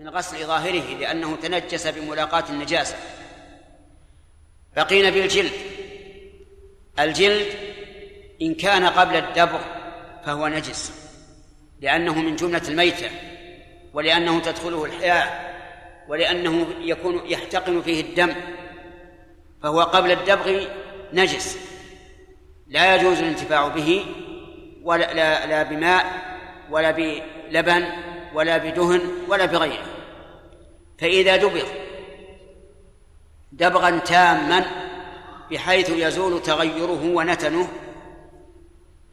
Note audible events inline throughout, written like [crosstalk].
من غسل ظاهره لأنه تنجس بملاقاة النجاسة. بقينا بالجلد. الجلد إن كان قبل الدبر فهو نجس لأنه من جملة الميتة ولأنه تدخله الحياة ولأنه يكون يحتقن فيه الدم فهو قبل الدبغ نجس. لا يجوز الانتفاع به ولا لا, لا بماء ولا بلبن ولا بدهن ولا بغيره. فإذا دبغ دبغا تاما بحيث يزول تغيره ونتنه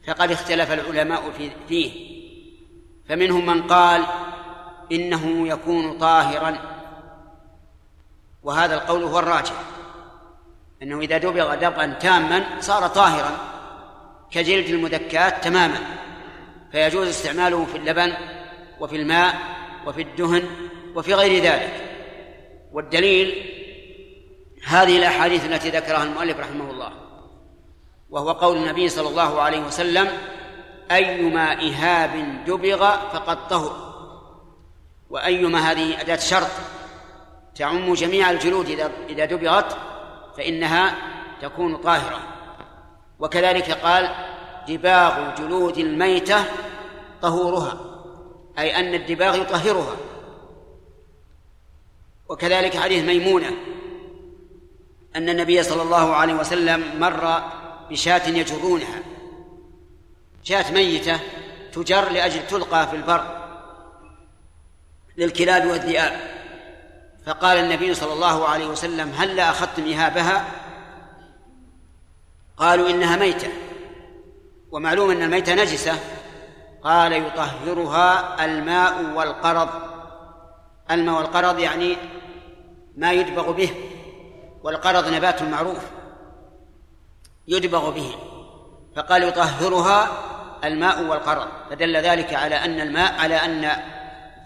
فقد اختلف العلماء فيه. فمنهم من قال إنه يكون طاهرا وهذا القول هو الراجح. أنه إذا دبغ دبغا تاما صار طاهرا كجلد المدكات تماما فيجوز استعماله في اللبن وفي الماء وفي الدهن وفي غير ذلك. والدليل هذه الأحاديث التي ذكرها المؤلف رحمه الله وهو قول النبي صلى الله عليه وسلم أيما إهاب دبغ فقد طهر. وأيما هذه أداة شرط تعم جميع الجلود إذا دبغت فإنها تكون طاهرة. وكذلك قال دباغ جلود الميتة طهورها أي أن الدباغ يطهرها. وكذلك حديث ميمونة أن النبي صلى الله عليه وسلم مر بشاة يجرونها. شاة ميتة تجر لأجل تلقى في البر للكلاب والذئاب. فقال النبي صلى الله عليه وسلم هل أخذتم إهابها قالوا إنها ميتة. ومعلوم أن الميتة نجسة. قال يطهرها الماء والقرض. الماء والقرض يعني ما يدبغ به والقرض نبات معروف يدبغ به فقال يطهرها الماء والقرض. فدل ذلك على أن الماء على أن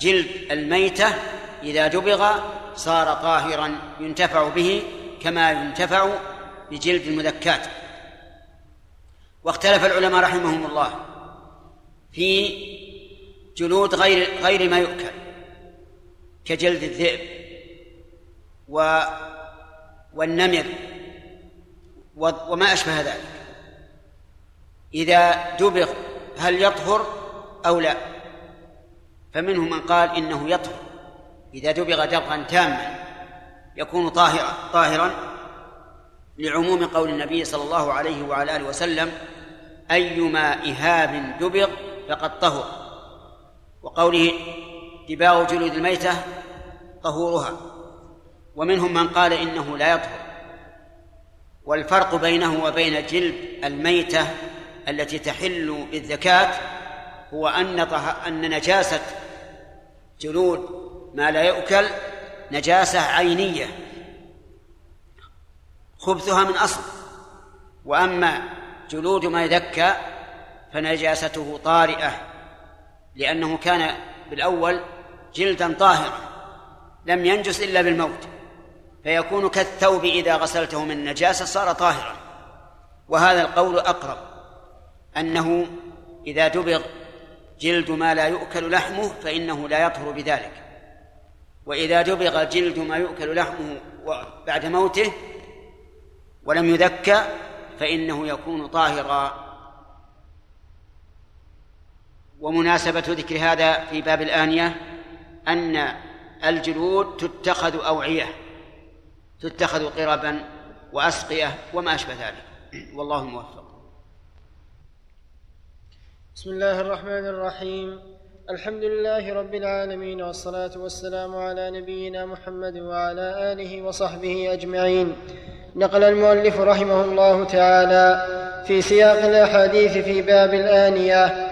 جلد الميتة إذا دبغ صار طاهرا ينتفع به كما ينتفع بجلد المذكات. واختلف العلماء رحمهم الله في جلود غير غير ما يؤكل. كجلد الذئب و والنمر وما أشبه ذلك. إذا دبغ هل يطهر أو لا؟ فمنهم من قال إنه يطهر. إذا دبغ دبغا تاما يكون طاهرا طاهرا لعموم قول النبي صلى الله عليه وعلى آله وسلم أيما إهاب دبغ فقد طهر. وقوله دباغ جلود الميتة طهورها. ومنهم من قال إنه لا يطهر. والفرق بينه وبين جلد الميتة التي تحل بالزكاة هو أن أن نجاسة جلود ما لا يؤكل نجاسة عينية. خبثها من أصل. وأما جلود ما يذكى فنجاسته طارئة لأنه كان بالأول جلدا طاهرا لم ينجس إلا بالموت فيكون كالثوب إذا غسلته من النجاسة صار طاهرا. وهذا القول أقرب أنه إذا دبغ جلد ما لا يؤكل لحمه فإنه لا يطهر بذلك. وإذا دبغ جلد ما يؤكل لحمه بعد موته ولم يذكى فإنه يكون طاهرا. ومناسبة ذكر هذا في باب الآنية أن الجلود تتخذ أوعية تتخذ قربا وأسقية وما أشبه ذلك. والله الموفق بسم الله الرحمن الرحيم. الحمد لله رب العالمين والصلاة والسلام على نبينا محمد وعلى آله وصحبه أجمعين. نقل المؤلف رحمه الله تعالى في سياق الأحاديث في باب الآنية.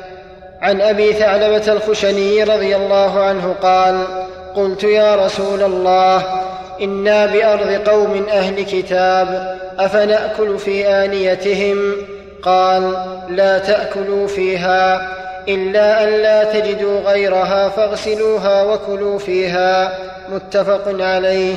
عن أبي ثعلبة الخشني رضي الله عنه قال قلت يا رسول الله إنا بأرض قوم أهل كتاب أفنأكل في آنيتهم؟ قال لا تأكلوا فيها إلا أن لا تجدوا غيرها فاغسلوها وكلوا فيها متفق عليه.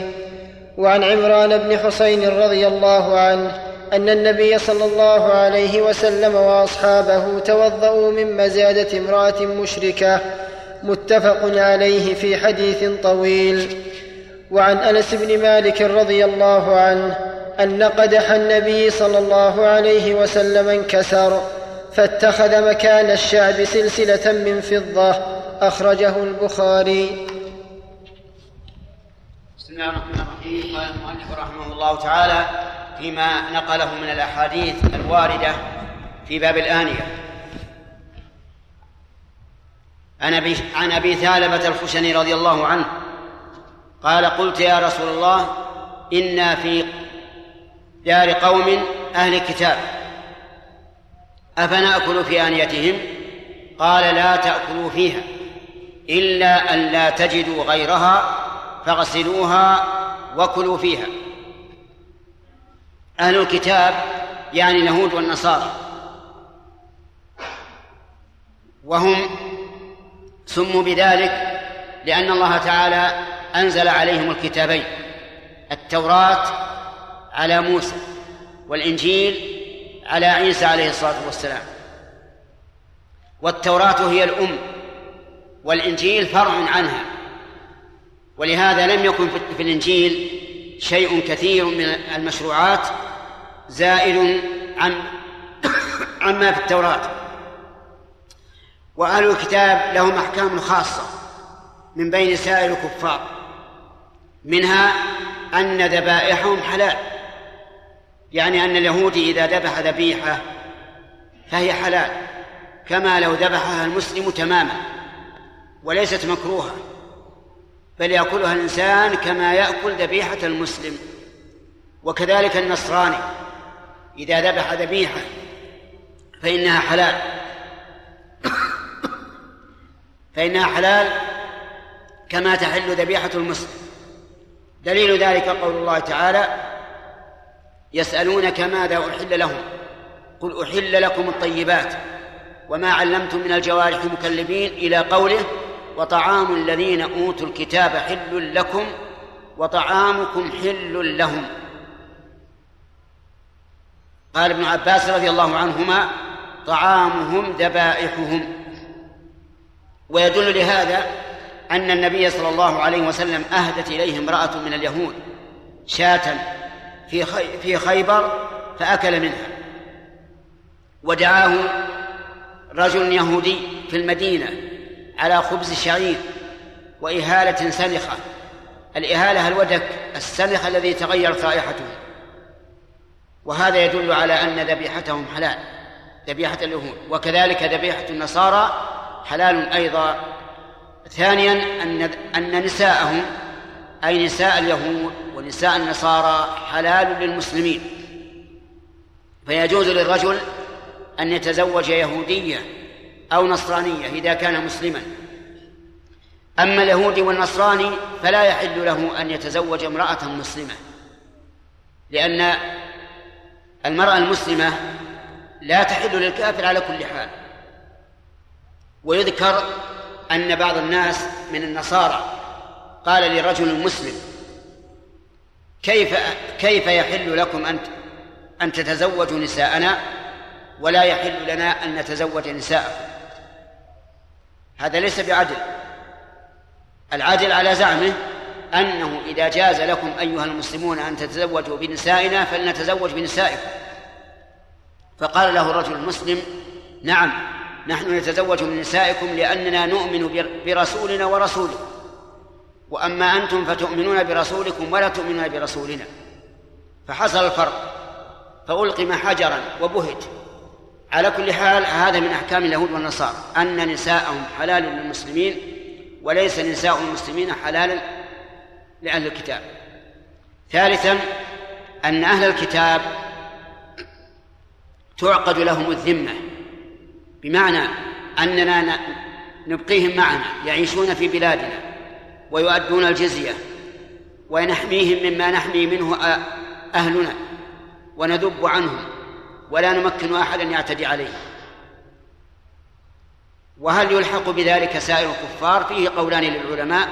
وعن عمران بن حسين رضي الله عنه أن النبي صلى الله عليه وسلم وأصحابه توضاوا من مزاده امرأة مشركة متفق عليه في حديث طويل. وعن أنس بن مالك رضي الله عنه أن قدح النبي صلى الله عليه وسلم انكسر فاتخذ مكان الشعب سلسلة من فضة أخرجه البخاري. بسم الله الرحمن الرحيم. قال المؤلف رحمه الله تعالى فيما نقله من الأحاديث الواردة في باب الآنية. عن ابي ثعلبة الخشني رضي الله عنه قال قلت يا رسول الله إنا في دار قوم أهل كتاب افناكل في آنيتهم؟ قال لا تأكلوا فيها إلا أن لا تجدوا غيرها فاغسلوها وكلوا فيها. أهل الكتاب يعني اليهود والنصارى. وهم سموا بذلك لأن الله تعالى أنزل عليهم الكتابين التوراة على موسى والإنجيل على عيسى عليه الصلاة والسلام. والتوراة هي الأم والإنجيل فرع عنها. ولهذا لم يكن في الإنجيل شيء كثير من المشروعات زائد عن عما في التوراة. وأهل الكتاب لهم أحكام خاصة من بين سائر الكفار. منها أن ذبائحهم حلال. يعني أن اليهودي إذا ذبح ذبيحة فهي حلال كما لو ذبحها المسلم تماما وليست مكروهة بل يأكلها الإنسان كما يأكل ذبيحة المسلم. وكذلك النصراني. إذا ذبح ذبيحة فإنها حلال. فإنها حلال كما تحل ذبيحة المسلم. دليل ذلك قول الله تعالى يسألونك ماذا أحل لهم. قل أحل لكم الطيبات وما علمتم من الجوارح مكلبين إلى قوله وطعام الذين أوتوا الكتاب حل لكم وطعامكم حل لهم. قال ابن عباس رضي الله عنهما طعامهم ذبائحهم. ويدل لهذا أن النبي صلى الله عليه وسلم أهدت إليه امرأة من اليهود شاة في في خيبر فأكل منها. ودعاه رجل يهودي في المدينة على خبز شعير وإهالة سنخة الإهالة الودك السنخ الذي تغيرت رائحته. وهذا يدل على أن ذبيحتهم حلال ذبيحة اليهود. وكذلك ذبيحة النصارى حلال أيضا. ثانيا أن أن نساءهم أي نساء اليهود ونساء النصارى حلال للمسلمين. فيجوز للرجل أن يتزوج يهودية أو نصرانية إذا كان مسلما. أما اليهودي والنصراني فلا يحل له أن يتزوج امرأة مسلمة لأن المرأة المسلمة لا تحل للكافر على كل حال. ويذكر أن بعض الناس من النصارى قال لرجل مسلم كيف كيف يحل لكم أن أن تتزوجوا نساءنا ولا يحل لنا أن نتزوج نساءكم؟ هذا ليس بعدل. العدل على زعمه أنه إذا جاز لكم أيها المسلمون أن تتزوجوا بنسائنا فلنتزوج بنسائكم. فقال له الرجل المسلم نعم نحن نتزوج من نسائكم لأننا نؤمن برسولنا ورسولكم وأما أنتم فتؤمنون برسولكم ولا تؤمنون برسولنا. فحصل الفرق. فألقم حجرا وبهت. على كل حال هذا من أحكام اليهود والنصارى أن نساءهم حلال للمسلمين وليس نساء المسلمين حلالا لأهل الكتاب. ثالثا أن أهل الكتاب تعقد لهم الذمة بمعنى أننا نبقيهم معنا يعيشون في بلادنا ويؤدون الجزية ونحميهم مما نحمي منه أهلنا وندب عنهم ولا نمكن أحدا يعتدي عليه وهل يلحق بذلك سائر الكفار؟ فيه قولان للعلماء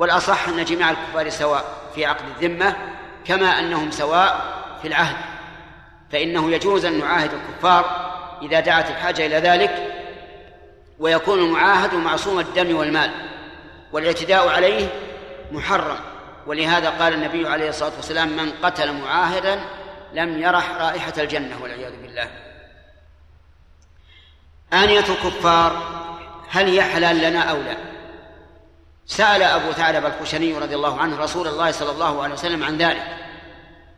والأصح أن جميع الكفار سواء في عقد الذمة كما أنهم سواء في العهد. فإنه يجوز أن نعاهد الكفار إذا دعت الحاجة إلى ذلك ويكون المعاهد معصوم الدم والمال والاعتداء عليه محرم. ولهذا قال النبي عليه الصلاة والسلام من قتل معاهدا لم يرح رائحة الجنة والعياذ بالله. آنية الكفار هل هي حلال لنا أو لا؟ سأل أبو ثعلب الخشني رضي الله عنه رسول الله صلى الله عليه وسلم عن ذلك.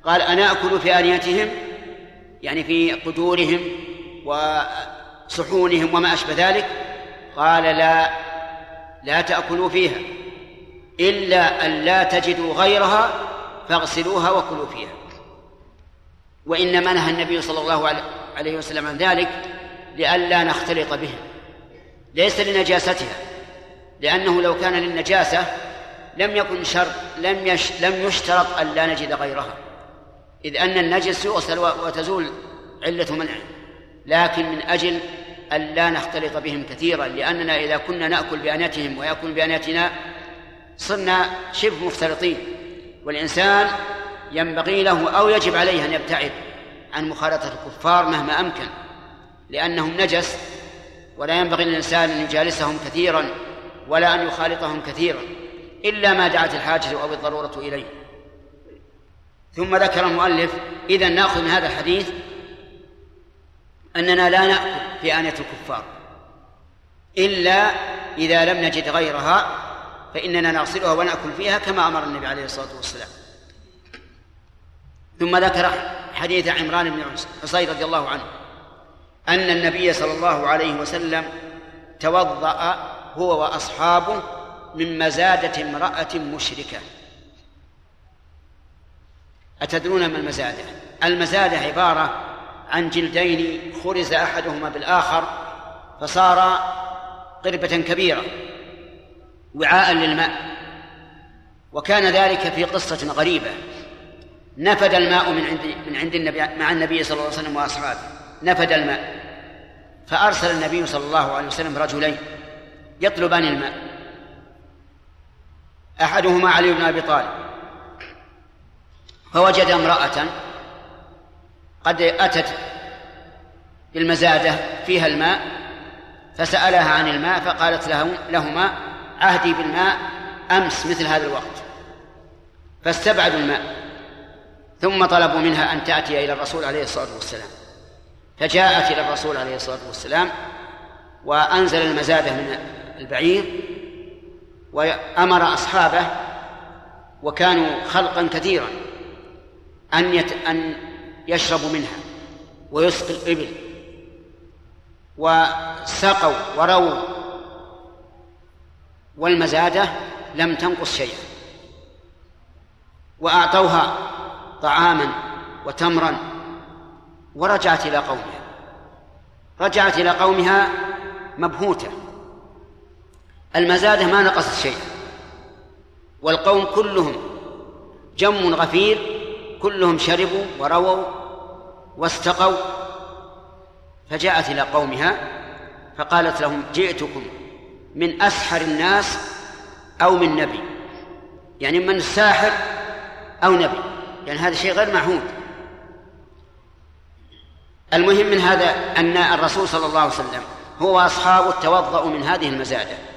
قال أنا أكل في آنيتهم يعني في قدورهم وصحونهم وما أشبه ذلك؟ قال لا لا تأكلوا فيها إلا أن لا تجدوا غيرها فاغسلوها وكلوا فيها. وإنما نهى النبي صلى الله عليه وسلم عن ذلك لئلا نختلط بهم ليس لنجاستها. لأنه لو كان للنجاسة لم يكن شرط لم يش لم يشترط أن لا نجد غيرها. إذ أن النجس يغسل وتزول علة منعه لكن من أجل أن لا نختلط بهم كثيرا لأننا إذا كنا نأكل بأنيتهم ويأكل بأنيتنا صرنا شبه مختلطين. والإنسان ينبغي له أو يجب عليه أن يبتعد عن مخالطة الكفار مهما أمكن لأنهم نجس ولا ينبغي للإنسان أن يجالسهم كثيرا. ولا أن يخالطهم كثيرا إلا ما دعت الحاجة أو الضرورة إليه. ثم ذكر المؤلف إذا نأخذ من هذا الحديث أننا لا نأكل في آنية الكفار إلا إذا لم نجد غيرها فإننا نغسلها ونأكل فيها كما أمر النبي عليه الصلاة والسلام. ثم ذكر حديث عمران بن حصين رضي الله عنه أن النبي صلى الله عليه وسلم توضأ هو وأصحابه من مزادة امرأة مشركة. أتدرون ما المزادة؟ المزادة عبارة عن جلدين خرز أحدهما بالآخر فصار قربة كبيرة وعاء للماء وكان ذلك في قصة غريبة. نفد الماء من عند من عند النبي مع النبي صلى الله عليه وسلم وأصحابه. نفد الماء فأرسل النبي صلى الله عليه وسلم رجلين. يطلبان الماء أحدهما علي بن أبي طالب. فوجد امرأة قد أتت بالمزاده فيها الماء فسألها عن الماء فقالت لهما عهدي بالماء أمس مثل هذا الوقت. فاستبعدوا الماء. ثم طلبوا منها أن تأتي إلى الرسول عليه الصلاة والسلام. فجاءت إلى الرسول عليه الصلاة والسلام وأنزل المزادة من البعير وأمر أصحابه وكانوا خلقا كثيرا أن يت... أن يشربوا منها ويسقي الإبل وسقوا ورووا والمزادة لم تنقص شيئا وأعطوها طعاما وتمرا ورجعت إلى قومها رجعت إلى قومها مبهوتة. المزادة ما نقصت شيئا والقوم كلهم جم غفير كلهم شربوا ورووا واستقوا فجاءت إلى قومها فقالت لهم جئتكم من أسحر الناس أو من نبي؟ يعني من ساحر أو نبي. يعني هذا شيء غير معهود. المهم من هذا أن الرسول صلى الله عليه وسلم هو وأصحابه توضأوا من هذه المزادة.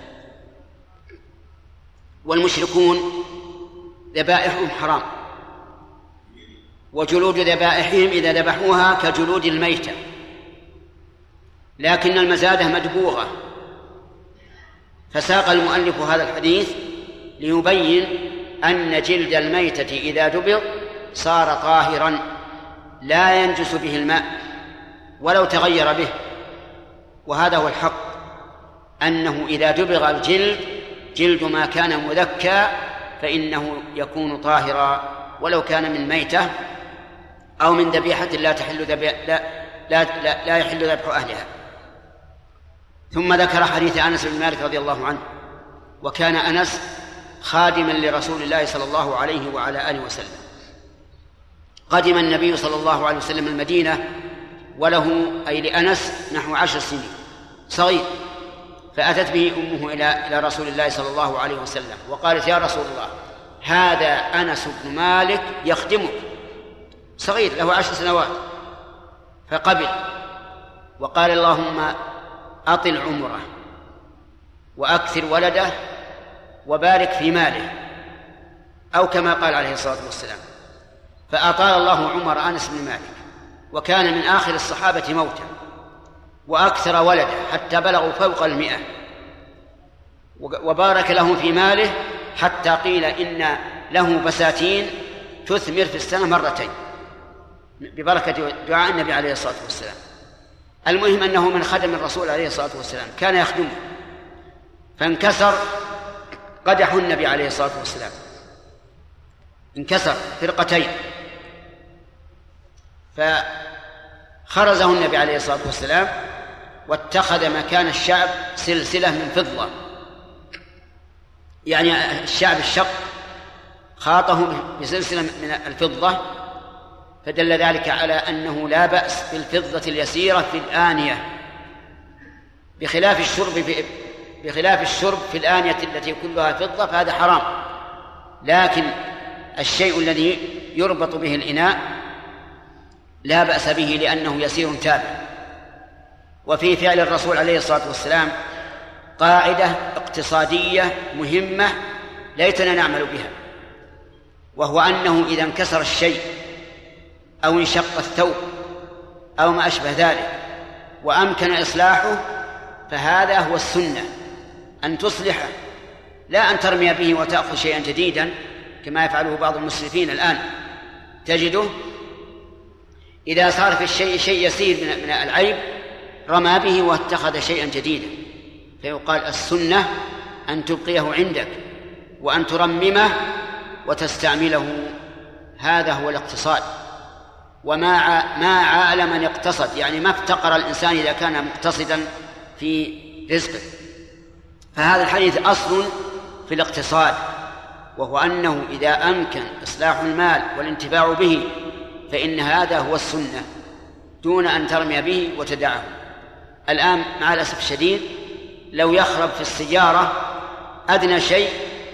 والمشركون ذبائحهم حرام. وجلود ذبائحهم إذا ذبحوها كجلود الميتة. لكن المزادة مدبوغة. فساق المؤلف هذا الحديث ليبين أن جلد الميتة إذا دبغ صار طاهرا لا ينجس به الماء ولو تغير به. وهذا هو الحق أنه إذا دبغ الجلد جلد ما كان مذكى فإنه يكون طاهرا. ولو كان من ميتة أو من ذبيحة لا تحل ذبي... لا, لا, لا, لا يحل ذبح أهلها. ثم ذكر حديث أنس بن مالك رضي الله عنه وكان أنس خادما لرسول الله صلى الله عليه وعلى آله وسلم. قدم النبي صلى الله عليه وسلم المدينة وله أي لأنس نحو عشر سنين. صغير. فأتت به أمه إلى إلى رسول الله صلى الله عليه وسلم وقالت يا رسول الله هذا أنس بن مالك يخدمك. صغير له عشر سنوات. فقبل. وقال اللهم أطل عمره وأكثر ولده وبارك في ماله. أو كما قال عليه الصلاة والسلام فأطال الله عمر أنس بن مالك وكان من آخر الصحابة موتا. وأكثر ولده حتى بلغوا فوق المئة. وبارك له في ماله حتى قيل إن له بساتين تثمر في السنة مرتين. ببركة دعاء النبي عليه الصلاة والسلام. المهم أنه من خدم الرسول عليه الصلاة والسلام. كان يخدمه. فانكسر قدح النبي عليه الصلاة والسلام. انكسر فرقتين. فخرزه النبي عليه الصلاة والسلام واتخذ مكان الشعب سلسلة من فضة. يعني الشعب الشق خاطه بسلسلة من الفضة فدل ذلك على أنه لا بأس بالفضة اليسيرة في الآنية. بخلاف الشرب في بخلاف الشرب في الآنية التي كلها فضة فهذا حرام. لكن الشيء الذي يربط به الإناء لا بأس به لأنه يسير تابع. وفي فعل الرسول عليه الصلاة والسلام قاعدة اقتصادية مهمة ليتنا نعمل بها وهو أنه إذا انكسر الشيء أو انشق الثوب أو ما أشبه ذلك وأمكن إصلاحه فهذا هو السنة أن تصلحه لا أن ترمي به وتأخذ شيئا جديدا كما يفعله بعض المسرفين الآن تجده إذا صار في الشيء شيء يسير من العيب رمى به واتخذ شيئا جديدا. فيقال السنة أن تبقيه عندك وأن ترممه وتستعمله. هذا هو الاقتصاد. وما ما عال من اقتصد. يعني ما افتقر الإنسان إذا كان مقتصدا في رزقه فهذا الحديث أصل في الاقتصاد وهو أنه إذا أمكن إصلاح المال والانتفاع به فإن هذا هو السنة دون أن ترمي به وتدعه. الآن مع الأسف الشديد لو يخرب في السيارة أدنى شيء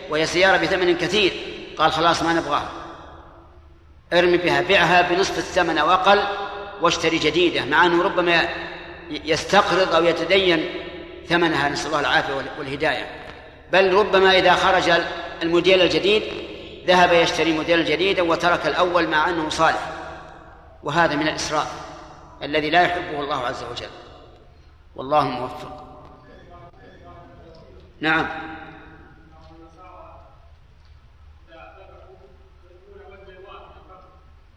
وهي سيارة بثمن كثير. قال خلاص ما نبغاها. ارمي بها بيعها بنصف الثمن أو أقل واشتري جديدة مع أنه ربما يستقرض أو يتدين ثمنها. نسأل الله العافية والهداية. بل ربما إذا خرج الموديل الجديد ذهب يشتري موديل جديدا وترك الأول مع أنه صالح. وهذا من الإسراف الذي لا يحبه الله عز وجل. والله موفق. نعم.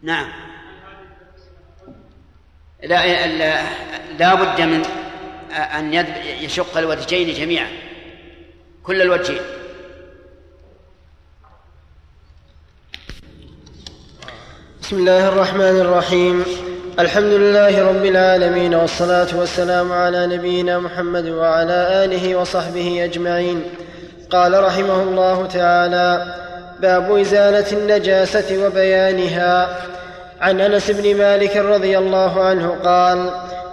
نعم. لا لا بد من أن يشق الوجهين جميعا. كل الوجهين. بسم الله الرحمن الرحيم. الحمد لله رب العالمين والصلاة والسلام على نبينا محمد وعلى آله وصحبه أجمعين. قال رحمه الله تعالى باب إزالة النجاسة وبيانها. عن أنس بن مالك رضي الله عنه قال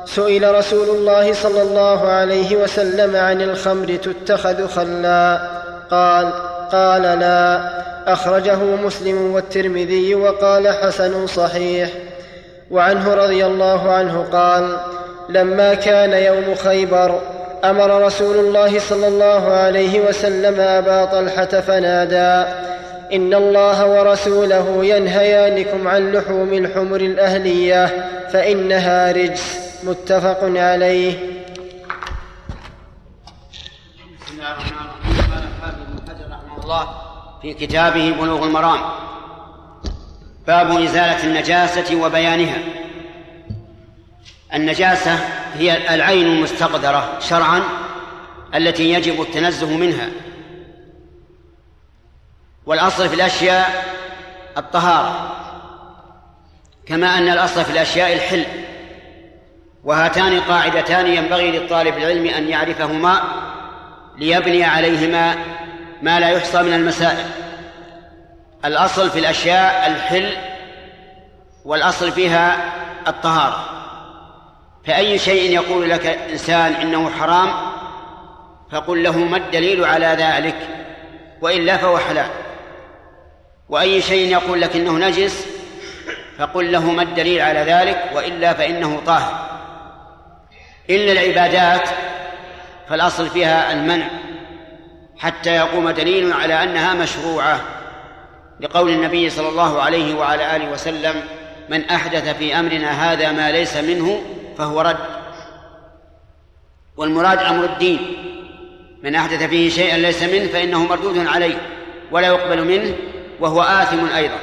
سئل رسول الله صلى الله عليه وسلم عن الخمر تتخذ خلا. قال قال لا. أخرجه مسلم والترمذي وقال حسن صحيح. وعنه رضي الله عنه قال لما كان يوم خيبر أمر رسول الله صلى الله عليه وسلم أبا طلحة فنادى إن الله ورسوله ينهيانكم عن لحوم الحمر الأهلية فإنها رجس. متفق عليه. قال بن حجر رحمه الله في كتابه بلوغ المرام. باب إزالة النجاسة وبيانها. النجاسة هي العين المستقدرة شرعا التي يجب التنزه منها. والأصل في الأشياء الطهارة كما أن الأصل في الأشياء الحل. وهاتان قاعدتان ينبغي للطالب العلم أن يعرفهما ليبني عليهما ما لا يحصى من المسائل. الأصل في الأشياء الحل والأصل فيها الطهارة. فأي شيء يقول لك إنسان إنه حرام فقل له ما الدليل على ذلك؟ وإلا فهو حلال. وأي شيء يقول لك إنه نجس فقل له ما الدليل على ذلك؟ وإلا فإنه طاهر. إلا العبادات فالأصل فيها المنع حتى يقوم دليل على أنها مشروعة. لقول النبي صلى الله عليه وعلى آله وسلم من أحدث في أمرنا هذا ما ليس منه فهو رد. والمراد أمر الدين من أحدث فيه شيئا ليس منه فإنه مردود عليه ولا يقبل منه وهو آثم أيضا.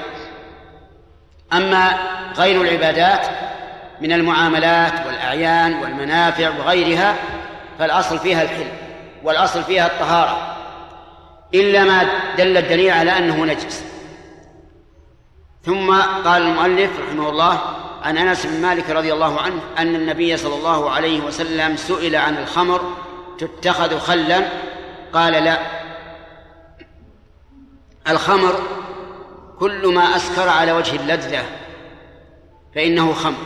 أما غير العبادات من المعاملات والأعيان والمنافع وغيرها فالأصل فيها الحل والأصل فيها الطهارة إلا ما دل الدليل على أنه نجس. ثم قال المؤلف رحمه الله عن أنس بن مالك رضي الله عنه أن النبي صلى الله عليه وسلم سئل عن الخمر تتخذ خلا؟ قال لا. الخمر كل ما أسكر على وجه اللذة فإنه خمر.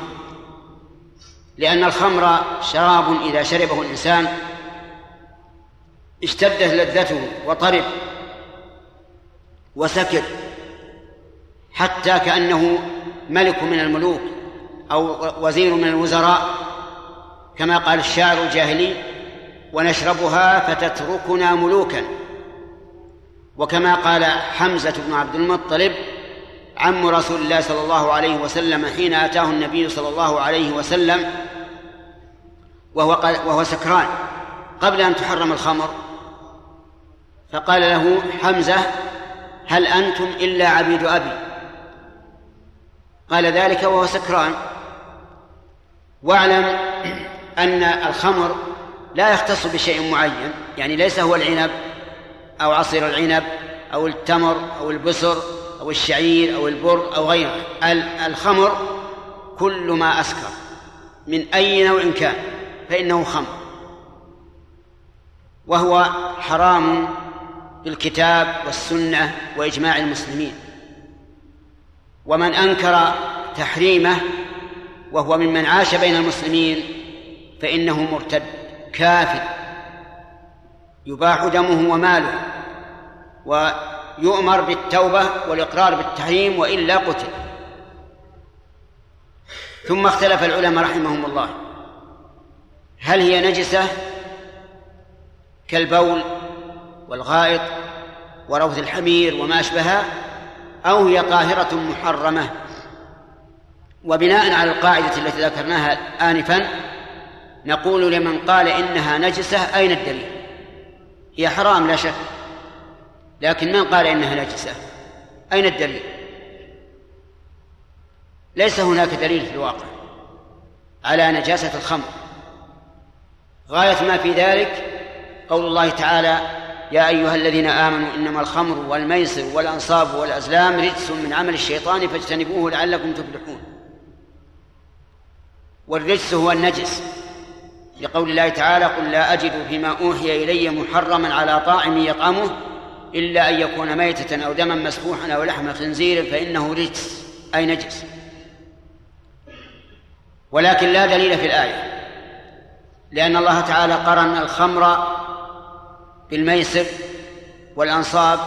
لأن الخمر شراب إذا شربه الإنسان اشتدت لذته وطرب وسكر. حتى كأنه ملك من الملوك أو وزير من الوزراء كما قال الشاعر الجاهلي ونشربها فتتركنا ملوكا وكما قال حمزة بن عبد المطلب عم رسول الله صلى الله عليه وسلم حين أتاه النبي صلى الله عليه وسلم وهو وهو سكران قبل أن تحرم الخمر فقال له حمزة هل أنتم إلا عبيد أبي؟ قال ذلك وهو سكران. واعلم أن الخمر لا يختص بشيء معين يعني ليس هو العنب أو عصير العنب أو التمر أو البسر أو الشعير أو البر أو غيره. الخمر كل ما أسكر من أي نوع كان فإنه خمر. وهو حرام بالكتاب والسنة وإجماع المسلمين. ومن أنكر تحريمه وهو ممن عاش بين المسلمين فإنه مرتد كافر. يباح دمه وماله ويؤمر بالتوبة والإقرار بالتحريم وإلا قتل. ثم اختلف العلماء رحمهم الله. هل هي نجسة كالبول والغائط وروث الحمير وما أشبهها؟ أو هي طاهرة محرمة. وبناء على القاعدة التي ذكرناها آنفا نقول لمن قال إنها نجسة أين الدليل؟ هي حرام لا شك لكن من قال إنها نجسة؟ أين الدليل؟ ليس هناك دليل في الواقع على نجاسة الخمر. غاية ما في ذلك قول الله تعالى يا أيها الذين آمنوا إنما الخمر والميسر والأنصاب والأزلام رجس من عمل الشيطان فاجتنبوه لعلكم تفلحون. والرجس هو النجس. لقول الله تعالى قل لا أجد فيما أوحي إلي محرما على طاعم يطعمه إلا أن يكون ميتة أو دما مسفوحا أو لحم خنزير فإنه رجس أي نجس. ولكن لا دليل في الآية لأن الله تعالى قرن الخمر بالميسر والأنصاب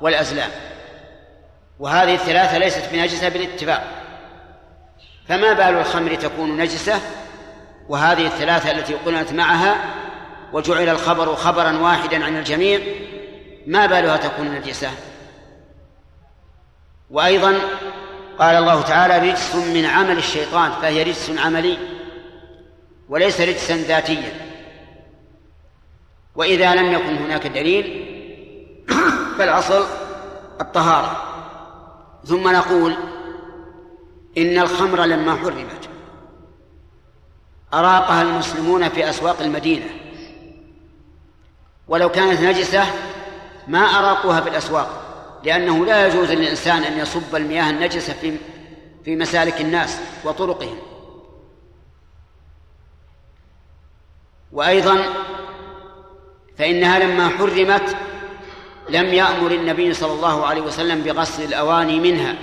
والأزلام. وهذه الثلاثة ليست بنجسة بالاتفاق فما بال الخمر تكون نجسة؟ وهذه الثلاثة التي قلنت معها وجعل الخبر خبرا واحدا عن الجميع ما بالها تكون نجسة؟ وأيضا قال الله تعالى رجس من عمل الشيطان فهي رجس عملي وليس رجسا ذاتيا. وإذا لم يكن هناك دليل [coughs] فالأصل الطهارة. ثم نقول إن الخمر لما حرمت أراقها المسلمون في أسواق المدينة. ولو كانت نجسة ما أراقوها في الأسواق لأنه لا يجوز للإنسان أن يصب المياه النجسة في في مسالك الناس وطرقهم. وأيضا فإنها لما حرمت لم يأمر النبي صلى الله عليه وسلم بغسل الأواني منها.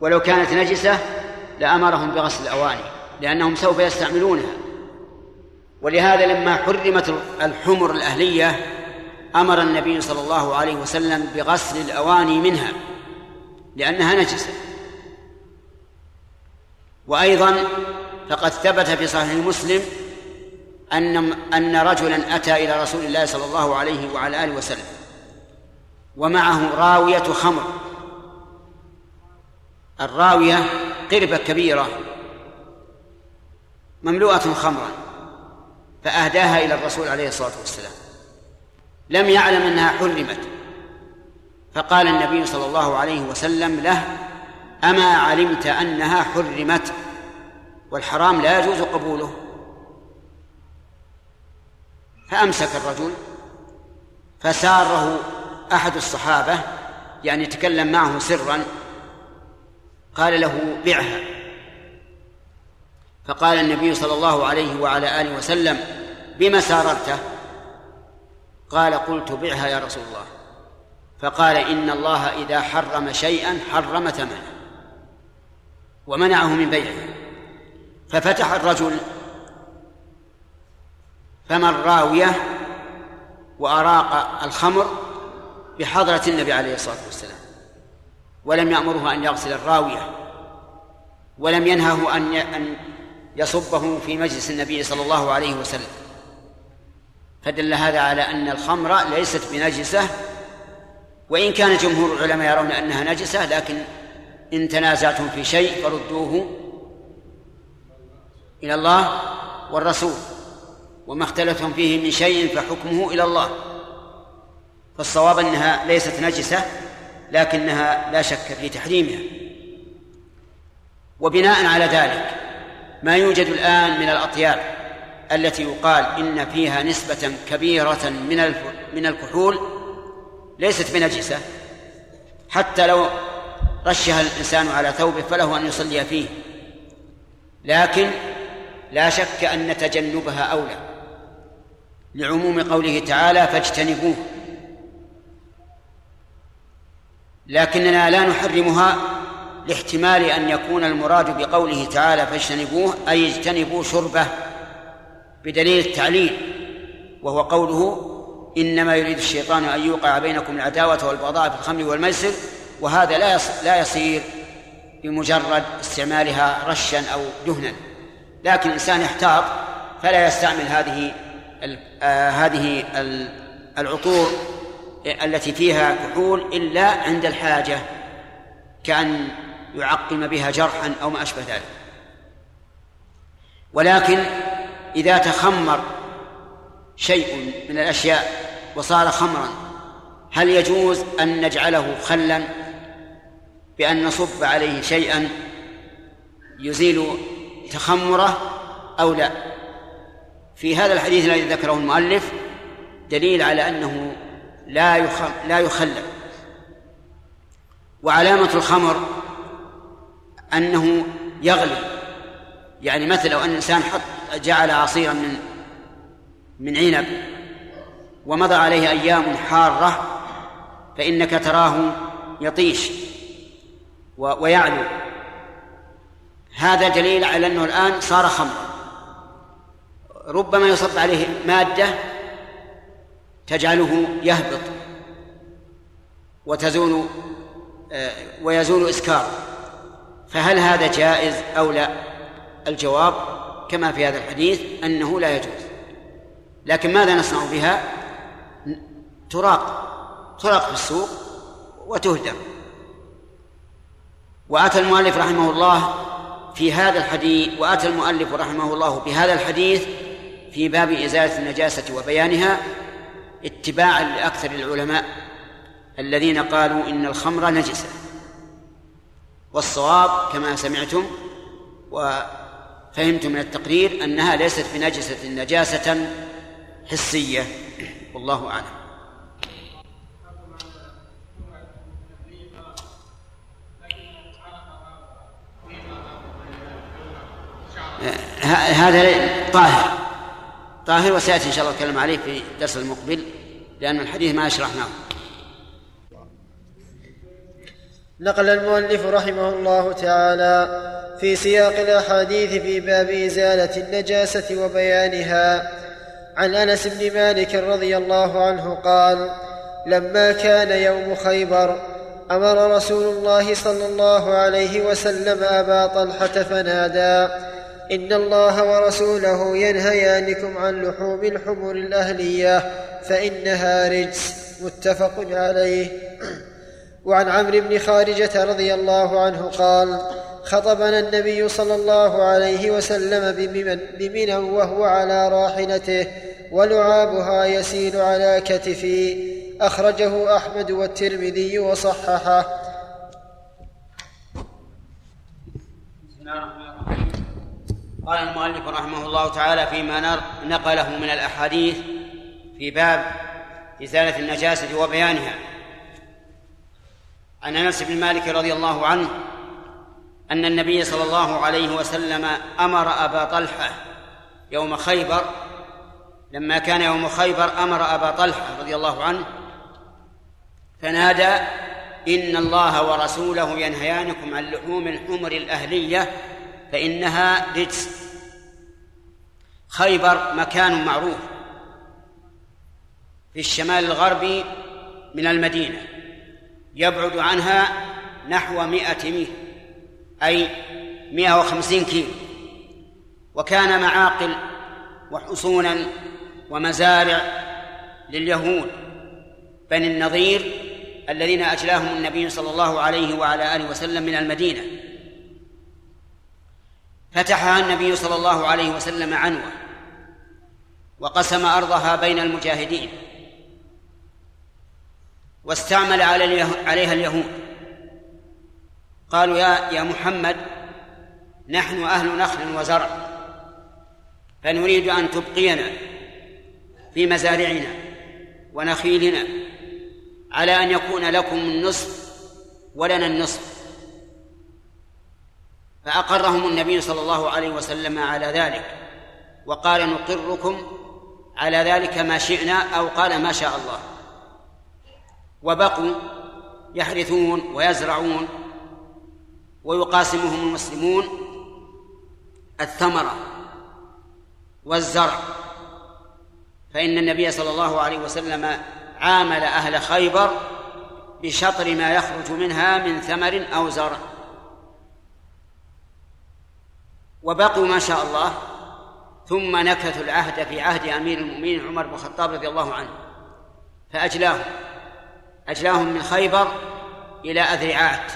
ولو كانت نجسة لأمرهم بغسل الأواني لأنهم سوف يستعملونها. ولهذا لما حرمت الحمر الأهلية أمر النبي صلى الله عليه وسلم بغسل الأواني منها لأنها نجسة. وأيضا فقد ثبت في صحيح مسلم أن أن رجلا أتى إلى رسول الله صلى الله عليه وعلى آله وسلم ومعه راوية خمر. الراوية قربة كبيرة مملوءة خمرا فأهداها إلى الرسول عليه الصلاة والسلام. لم يعلم أنها حرمت فقال النبي صلى الله عليه وسلم له أما علمت أنها حرمت والحرام لا يجوز قبوله. فأمسك الرجل فساره أحد الصحابة يعني تكلم معه سرا قال له بعها. فقال النبي صلى الله عليه وعلى آله وسلم بما ساررته؟ قال قلت بعها يا رسول الله. فقال إن الله إذا حرم شيئا حرم ثمنه. ومنعه من بيعه. ففتح الرجل فما الراوية وأراق الخمر بحضرة النبي عليه الصلاة والسلام ولم يأمره أن يغسل الراوية ولم ينهه أن أن يصبه في مجلس النبي صلى الله عليه وسلم. فدل هذا على أن الخمر ليست بنجسة وإن كان جمهور العلماء يرون أنها نجسة لكن إن تنازعتم في شيء فردوه إلى الله والرسول. وما اختلفتم فيه من شيء فحكمه إلى الله. فالصواب أنها ليست نجسة لكنها لا شك في تحريمها. وبناء على ذلك ما يوجد الآن من الأطياب التي يقال إن فيها نسبة كبيرة من من الكحول ليست بنجسة. حتى لو رشها الإنسان على ثوبه فله أن يصلي فيه. لكن لا شك أن تجنبها أولى. لعموم قوله تعالى فاجتنبوه. لكننا لا نحرمها لاحتمال أن يكون المراد بقوله تعالى فاجتنبوه أي اجتنبوا شربه بدليل التعليل وهو قوله إنما يريد الشيطان أن يوقع بينكم العداوة والبغضاء في الخمر والميسر وهذا لا لا يصير بمجرد استعمالها رشا أو دهنا. لكن الإنسان يحتاط فلا يستعمل هذه هذه العطور التي فيها كحول إلا عند الحاجة كأن يعقم بها جرحا أو ما أشبه ذلك. ولكن إذا تخمر شيء من الأشياء وصار خمرا هل يجوز أن نجعله خلا بأن نصب عليه شيئا يزيل تخمره أو لا؟ في هذا الحديث الذي ذكره المؤلف دليل على أنه لا لا يخلل. وعلامة الخمر أنه يغلي. يعني مثلا لو أن الإنسان حط جعل عصيرا من من عنب ومضى عليه أيام حارة فإنك تراه يطيش ويعلو. هذا دليل على أنه الآن صار خمرا. ربما يصب عليه مادة تجعله يهبط وتزول آه، ويزول إسكار. فهل هذا جائز أو لا؟ الجواب كما في هذا الحديث أنه لا يجوز. لكن ماذا نصنع بها؟ تراق تراق في السوق وتهدم. وأتى المؤلف رحمه الله في هذا الحديث وأتى المؤلف رحمه الله بهذا الحديث في باب إزالة النجاسة وبيانها اتباعا لأكثر العلماء الذين قالوا إن الخمر نجسة والصواب كما سمعتم وفهمتم من التقرير أنها ليست بنجسة نجاسة حسية. والله أعلم. هذا طاهر. طاهر وسيأتي إن شاء الله الكلام عليه في الدرس المقبل لأن الحديث ما اشرحناه نقل المؤلف رحمه الله تعالى في سياق الأحاديث في باب إزالة النجاسة وبيانها. عن أنس بن مالك رضي الله عنه قال لما كان يوم خيبر أمر رسول الله صلى الله عليه وسلم أبا طلحة فنادى إن الله ورسوله ينهيانكم عن لحوم الحمر الأهلية فإنها رجس متفق عليه. وعن عمرو بن خارجة رضي الله عنه قال خطبنا النبي صلى الله عليه وسلم بمنى وهو على راحلته ولعابها يسيل على كتفي أخرجه أحمد والترمذي وصححه. قال المؤلف رحمه الله تعالى فيما نقله من الأحاديث في باب إزالة النجاسة وبيانها. عن أنس بن مالك رضي الله عنه أن النبي صلى الله عليه وسلم أمر أبا طلحة يوم خيبر لما كان يوم خيبر أمر أبا طلحة رضي الله عنه فنادى إن الله ورسوله ينهيانكم عن لحوم الحمر الأهلية فإنها رجس. خيبر مكان معروف في الشمال الغربي من المدينة يبعد عنها نحو مائة ميل أي مائة وخمسين كيلو. وكان معاقل وحصونا ومزارع لليهود بني النظير الذين أجلاهم النبي صلى الله عليه وعلى آله وسلم من المدينة. فتحها النبي صلى الله عليه وسلم عنوة وقسم أرضها بين المجاهدين واستعمل عليها اليهود. قالوا يا يا محمد نحن أهل نخل وزرع فنريد أن تبقينا في مزارعنا ونخيلنا على أن يكون لكم النصف ولنا النصف. فأقرهم النبي صلى الله عليه وسلم على ذلك وقال نقركم على ذلك ما شئنا أو قال ما شاء الله. وبقوا يحرثون ويزرعون ويقاسمهم المسلمون الثمرة والزرع. فإن النبي صلى الله عليه وسلم عامل أهل خيبر بشطر ما يخرج منها من ثمر أو زرع. وبقوا ما شاء الله ثم نكثوا العهد في عهد أمير المؤمنين عمر بن الخطاب رضي الله عنه فأجلاهم أجلاهم من خيبر إلى أذرعات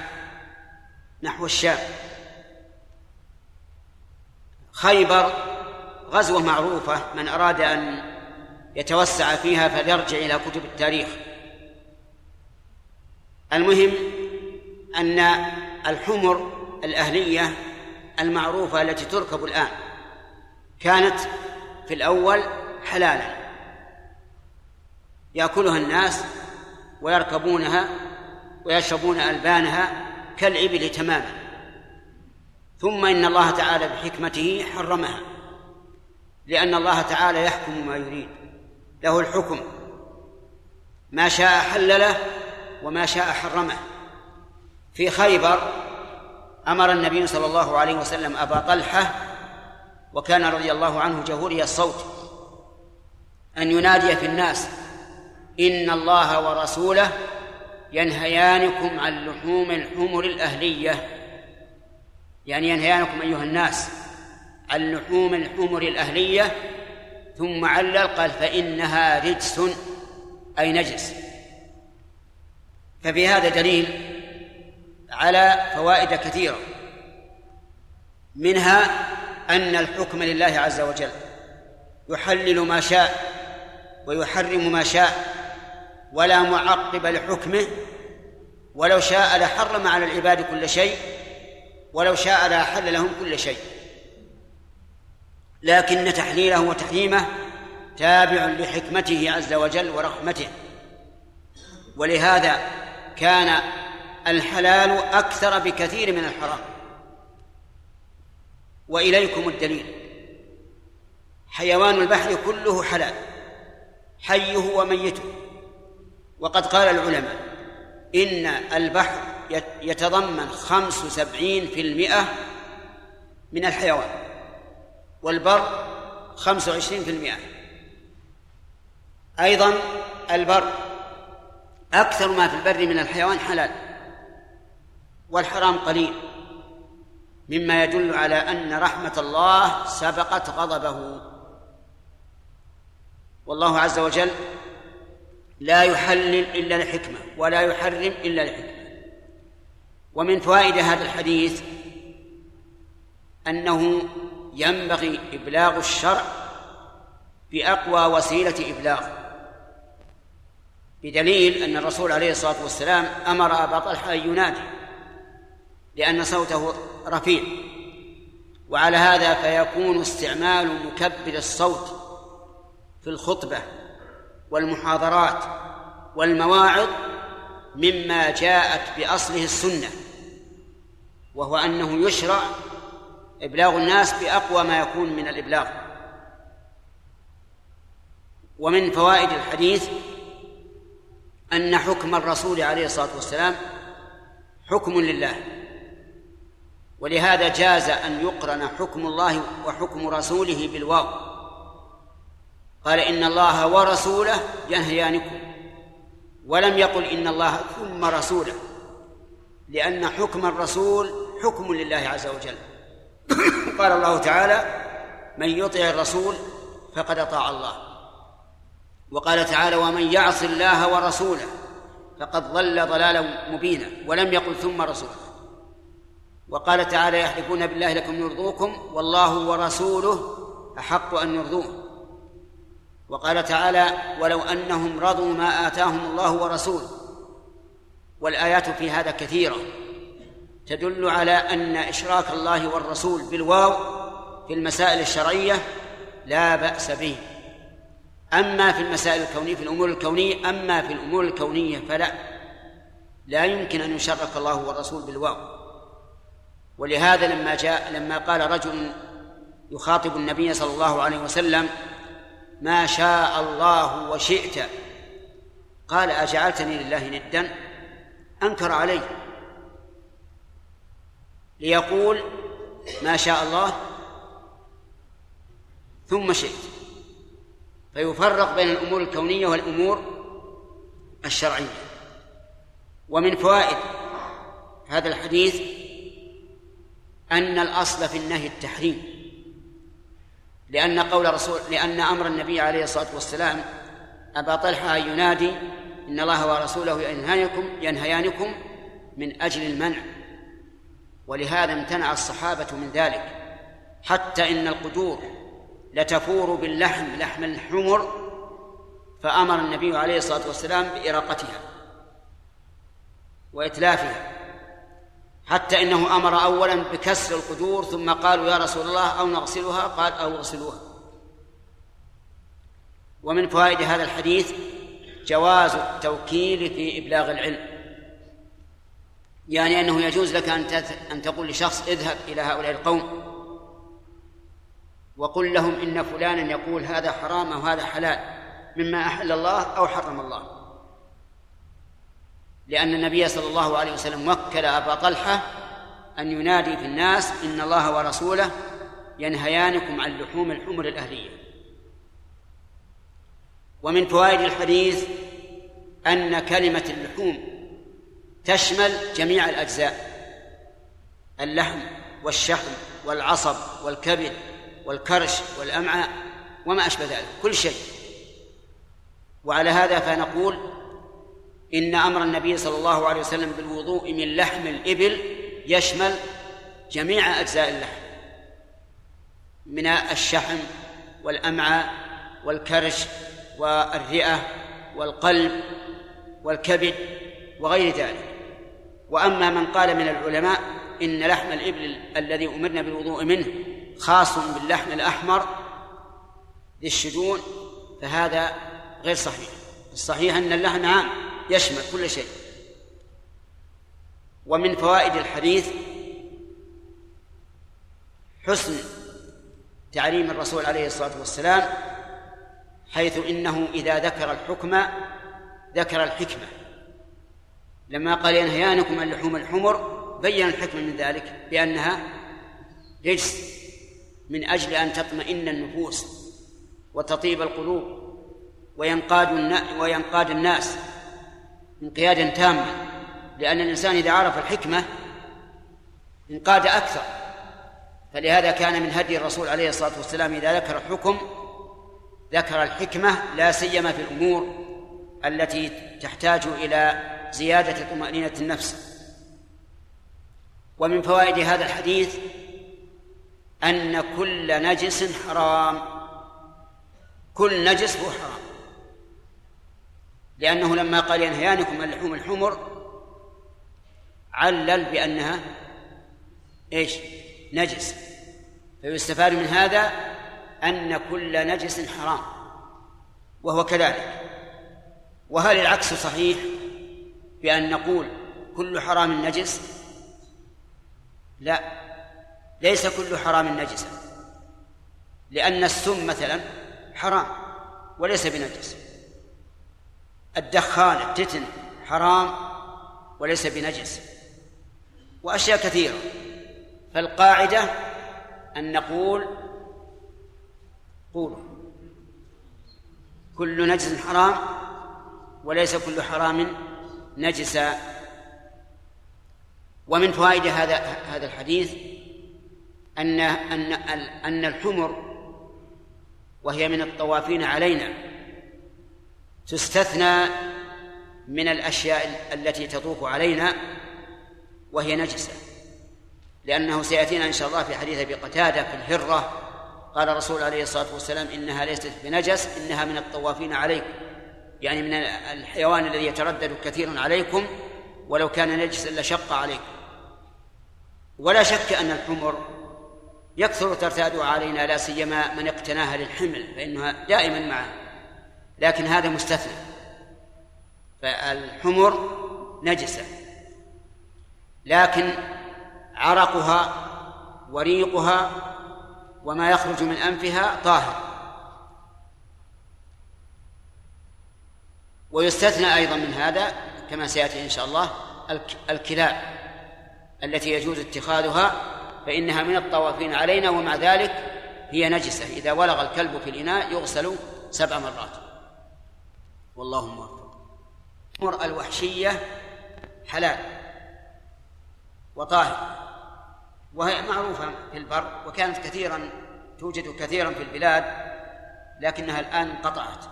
نحو الشام. خيبر غزوة معروفة من أراد أن يتوسع فيها فليرجع إلى كتب التاريخ. المهم أن الحمر الأهلية المعروفة التي تركب الآن كانت في الأول حلالا. يأكلها الناس ويركبونها ويشربون ألبانها كالإبل تماما. ثم إن الله تعالى بحكمته حرمها لأن الله تعالى يحكم ما يريد. له الحكم. ما شاء حلله وما شاء حرمه. في خيبر أمر النبي صلى الله عليه وسلم أبا طلحة وكان رضي الله عنه جهوري الصوت أن ينادي في الناس إن الله ورسوله ينهيانكم عن لحوم الحمر الأهلية. يعني ينهيانكم أيها الناس عن لحوم الحمر الأهلية ثم علل قال فإنها رجس أي نجس. ففي هذا دليل على فوائد كثيرة. منها أن الحكم لله عز وجل يحلل ما شاء ويحرم ما شاء ولا معقب لحكمه ولو شاء لحرم على العباد كل شيء ولو شاء لأحل لهم كل شيء. لكن تحليله وتحريمه تابع لحكمته عز وجل ورحمته. ولهذا كان الحلال أكثر بكثير من الحرام. وإليكم الدليل. حيوان البحر كله حلال. حيه وميته. وقد قال العلماء إن البحر يتضمن خمس وسبعين في المئة من الحيوان. والبر خمس وعشرين في المئة. أيضا البر أكثر ما في البر من الحيوان حلال. والحرام قليل. مما يدل على أن رحمة الله سبقت غضبه. والله عز وجل لا يحلل إلا لحكمة ولا يحرم إلا لحكمة ومن فوائد هذا الحديث أنه ينبغي إبلاغ الشرع بأقوى وسيلة إبلاغ بدليل أن الرسول عليه الصلاة والسلام أمر أبا طلحة أن ينادي. لأن صوته رفيع. وعلى هذا فيكون استعمال مكبر الصوت في الخطبة والمحاضرات والمواعظ مما جاءت بأصله السنة وهو أنه يشرع إبلاغ الناس بأقوى ما يكون من الإبلاغ. ومن فوائد الحديث أن حكم الرسول عليه الصلاة والسلام حكم لله. ولهذا جاز أن يقرن حكم الله وحكم رسوله بالواو. قال إن الله ورسوله ينهيانكم. ولم يقل إن الله ثم رسوله. لأن حكم الرسول حكم لله عز وجل. [coughs] قال الله تعالى من يطع الرسول فقد أطاع الله. وقال تعالى ومن يعص الله ورسوله فقد ضل ضلالا مبينا. ولم يقل ثم رسوله. وقال تعالى يحلفون بالله لكم يرضوكم والله ورسوله أحق أن يرضوه. وقال تعالى ولو أنهم رضوا ما آتاهم الله ورسوله. والآيات في هذا كثيرة. تدل على أن إشراك الله والرسول بالواو في المسائل الشرعية لا بأس به. أما في المسائل الكونية في الأمور الكونية أما في الأمور الكونية فلا. لا يمكن أن يشرك الله والرسول بالواو. ولهذا لما جاء لما قال رجل يخاطب النبي صلى الله عليه وسلم ما شاء الله وشئت. قال أجعلتني لله ندا أنكر عليه. ليقول ما شاء الله ثم شئت. فيفرق بين الأمور الكونية والأمور الشرعية. ومن فوائد هذا الحديث أن الأصل في النهي التحريم. لأن قول رسول لأن أمر النبي عليه الصلاة والسلام أبا طلحة أن ينادي إن الله ورسوله ينهيانكم ينهيانكم من أجل المنع. ولهذا امتنع الصحابة من ذلك. حتى إن القدور لتفور باللحم لحم الحمر فأمر النبي عليه الصلاة والسلام بإراقتها وإتلافها. حتى إنه أمر أولا بكسر القدور ثم قالوا يا رسول الله أو نغسلها؟ قال أو اغسلوها. ومن فوائد هذا الحديث جواز التوكيل في إبلاغ العلم. يعني أنه يجوز لك أن أن تقول لشخص اذهب إلى هؤلاء القوم وقل لهم إن فلانا يقول هذا حرام أو هذا حلال مما أحل الله أو حرم الله. لأن النبي صلى الله عليه وسلم وكل أبا طلحة أن ينادي في الناس إن الله ورسوله ينهيانكم عن لحوم الحمر الأهلية. ومن فوائد الحديث أن كلمة اللحوم تشمل جميع الأجزاء اللحم والشحم والعصب والكبد والكرش والأمعاء وما أشبه ذلك كل شيء. وعلى هذا فنقول إن أمر النبي صلى الله عليه وسلم بالوضوء من لحم الإبل يشمل جميع أجزاء اللحم من الشحم والأمعاء والكرش والرئة والقلب والكبد وغير ذلك. وأما من قال من العلماء إن لحم الإبل الذي أمرنا بالوضوء منه خاص باللحم الأحمر للشجون فهذا غير صحيح. الصحيح أن اللحم عام. يشمل كل شيء. ومن فوائد الحديث حسن تعليم الرسول عليه الصلاة والسلام حيث إنه إذا ذكر الحكم ذكر الحكمة. لما قال ينهيانكم عن لحوم الحمر بين الحكمة من ذلك بأنها رجس من أجل أن تطمئن النفوس وتطيب القلوب وينقاد وينقاد الناس. انقيادا تاما لأن الإنسان إذا عرف الحكمة انقاد أكثر. فلهذا كان من هدي الرسول عليه الصلاة والسلام إذا ذكر حكم ذكر الحكمة لا سيما في الأمور التي تحتاج إلى زيادة طمأنينة النفس. ومن فوائد هذا الحديث أن كل نجس حرام. كل نجس هو حرام. لأنه لما قال ينهيانكم عن لحوم الحمر علل بأنها إيش؟ نجس. فيستفاد من هذا أن كل نجس حرام وهو كذلك. وهل العكس صحيح بأن نقول كل حرام نجس؟ لا ليس كل حرام نجسا لأن السم مثلا حرام وليس بنجس. الدخان التتن حرام وليس بنجس وأشياء كثيرة. فالقاعدة أن نقول قولوا. كل نجس حرام وليس كل حرام نجسا ومن فوائد هذا هذا الحديث أن أن أن الحمر وهي من الطوافين علينا تستثنى من الأشياء التي تطوف علينا وهي نجسة لأنه سيأتينا إن شاء الله في حديث أبي قتادة في الهرة قال الرسول عليه الصلاة والسلام إنها ليست بنجس إنها من الطوافين عليكم يعني من الحيوان الذي يتردد كثيرا عليكم ولو كان نجسا لشق عليكم ولا شك أن الحمر يكثر ترتاد علينا لا سيما من اقتناها للحمل فإنها دائما معه. لكن هذا مستثنى. فالحمر نجسة. لكن عرقها وريقها وما يخرج من أنفها طاهر. ويستثنى أيضا من هذا كما سيأتي إن شاء الله الكلاب التي يجوز اتخاذها فإنها من الطوافين علينا ومع ذلك هي نجسة. إذا ولغ الكلب في الإناء يغسل سبع مرات. والله موفق الأمور الوحشية حلال وطاهر وهي معروفة في البر وكانت كثيرا توجد كثيرا في البلاد لكنها الآن انقطعت.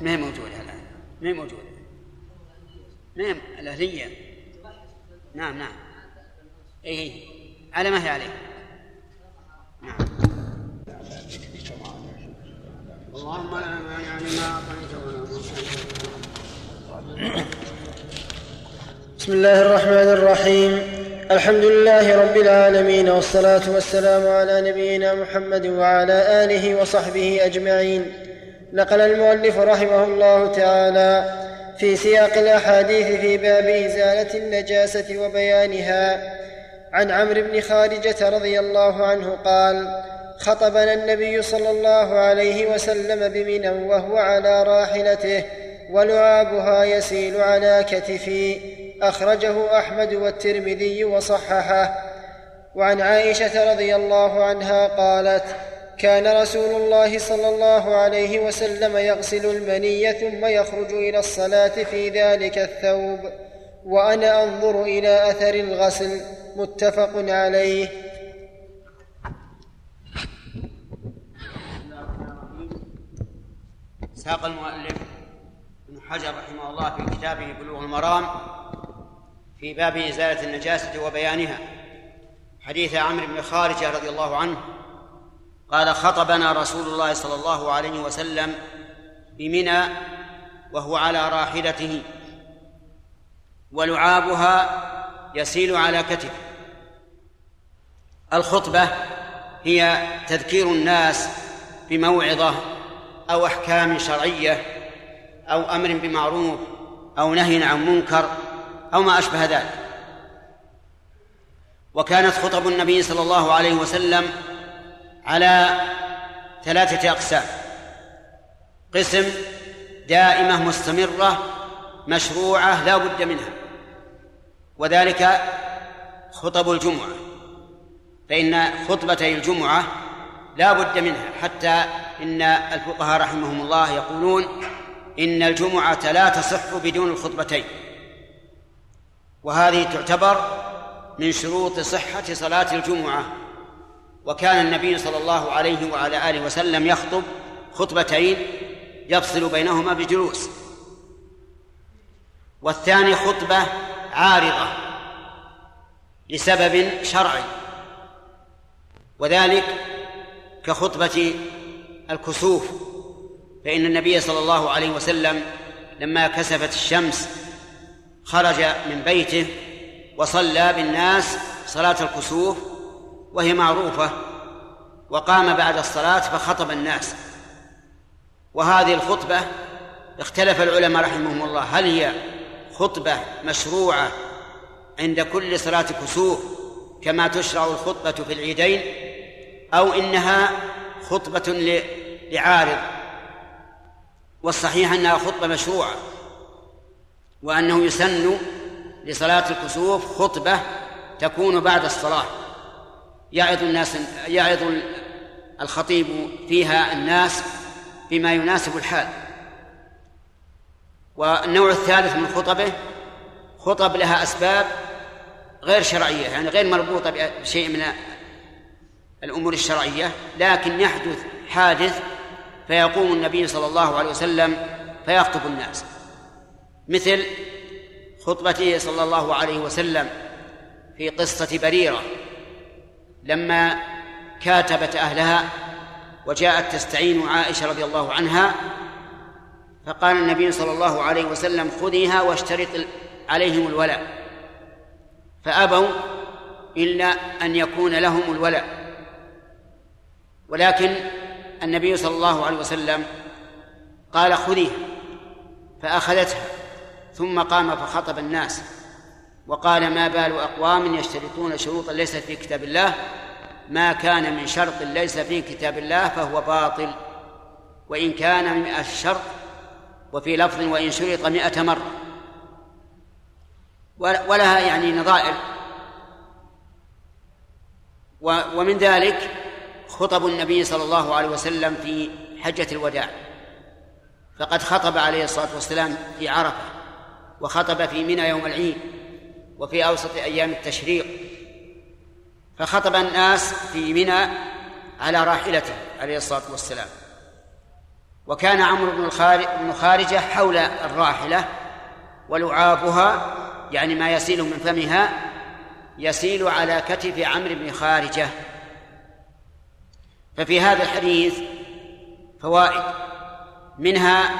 ما هي موجودة الآن؟ ما هي موجودة؟ ما هي الأهلية؟ نعم نعم. إيه. على ما هي عليه؟ نعم. اللهم لا مانع لما أعطيت بسم الله الرحمن الرحيم. الحمد لله رب العالمين والصلاة والسلام على نبينا محمد وعلى آله وصحبه أجمعين. نقل المؤلف رحمه الله تعالى في سياق الأحاديث في باب إزالة النجاسة وبيانها. عن عمرو بن خارجه رضي الله عنه قال خطبنا النبي صلى الله عليه وسلم بمنى وهو على راحلته ولعابها يسيل على كتفي أخرجه أحمد والترمذي وصححه. وعن عائشة رضي الله عنها قالت كان رسول الله صلى الله عليه وسلم يغسل المني ثم يخرج إلى الصلاة في ذلك الثوب وأنا أنظر إلى أثر الغسل. متفق عليه. ساق المؤلف ابن حجر رحمه الله في كتابه بلوغ المرام في باب إزالة النجاسة وبيانها. حديث عمرو بن خارجه رضي الله عنه قال خطبنا رسول الله صلى الله عليه وسلم بمنى وهو على راحلته ولعابها يسيل على كتفه. الخطبة هي تذكير الناس بموعظة أو أحكام شرعية أو أمر بمعروف أو نهي عن منكر أو ما أشبه ذلك. وكانت خطب النبي صلى الله عليه وسلم على ثلاثة أقسام. قسم دائمة مستمرة مشروعة لا بد منها وذلك خطب الجمعة. فإن خطبتي الجمعة لا بد منها حتى إن الفقهاء رحمهم الله يقولون إن الجمعة لا تصح بدون الخطبتين. وهذه تعتبر من شروط صحة صلاة الجمعة. وكان النبي صلى الله عليه وعلى آله وسلم يخطب خطبتين يفصل بينهما بجلوس. والثاني خطبة عارضة لسبب شرعي. وذلك كخطبة الكسوف فإن النبي صلى الله عليه وسلم لما كسفت الشمس خرج من بيته وصلى بالناس صلاة الكسوف وهي معروفة وقام بعد الصلاة فخطب الناس. وهذه الخطبة اختلف العلماء رحمهم الله هل هي خطبة مشروعة عند كل صلاة كسوف كما تشرع الخطبة في العيدين؟ أو إنها خطبة لعارض والصحيح أنها خطبة مشروعة وأنه يسن لصلاة الكسوف خطبة تكون بعد الصلاة. يعظ الناس يعظ الخطيب فيها الناس بما يناسب الحال. والنوع الثالث من خطبه خطب لها أسباب غير شرعية يعني غير مربوطة بشيء من الأمور الشرعية لكن يحدث حادث فيقوم النبي صلى الله عليه وسلم فيخطب الناس. مثل خطبته صلى الله عليه وسلم في قصة بريرة. لما كاتبت أهلها وجاءت تستعين عائشة رضي الله عنها فقال النبي صلى الله عليه وسلم خذيها واشترط عليهم الولاء. فأبوا إلا أن يكون لهم الولاء. ولكن النبي صلى الله عليه وسلم قال خذيها فأخذتها ثم قام فخطب الناس وقال ما بال أقوام يشترطون شروطا ليست في كتاب الله ما كان من شرط ليس في كتاب الله فهو باطل وإن كان مئة شرط وفي لفظ وإن شرط مئة مرة. ولها يعني نظائر. ومن ذلك خطب النبي صلى الله عليه وسلم في حجة الوداع. فقد خطب عليه الصلاة والسلام في عرفة وخطب في منى يوم العيد وفي أوسط أيام التشريق. فخطب الناس في منى على راحلته عليه الصلاة والسلام. وكان عمرو بن خارجة حول الراحلة ولعابها يعني ما يسيل من فمها يسيل على كتف عمرو بن خارجة. ففي هذا الحديث فوائد. منها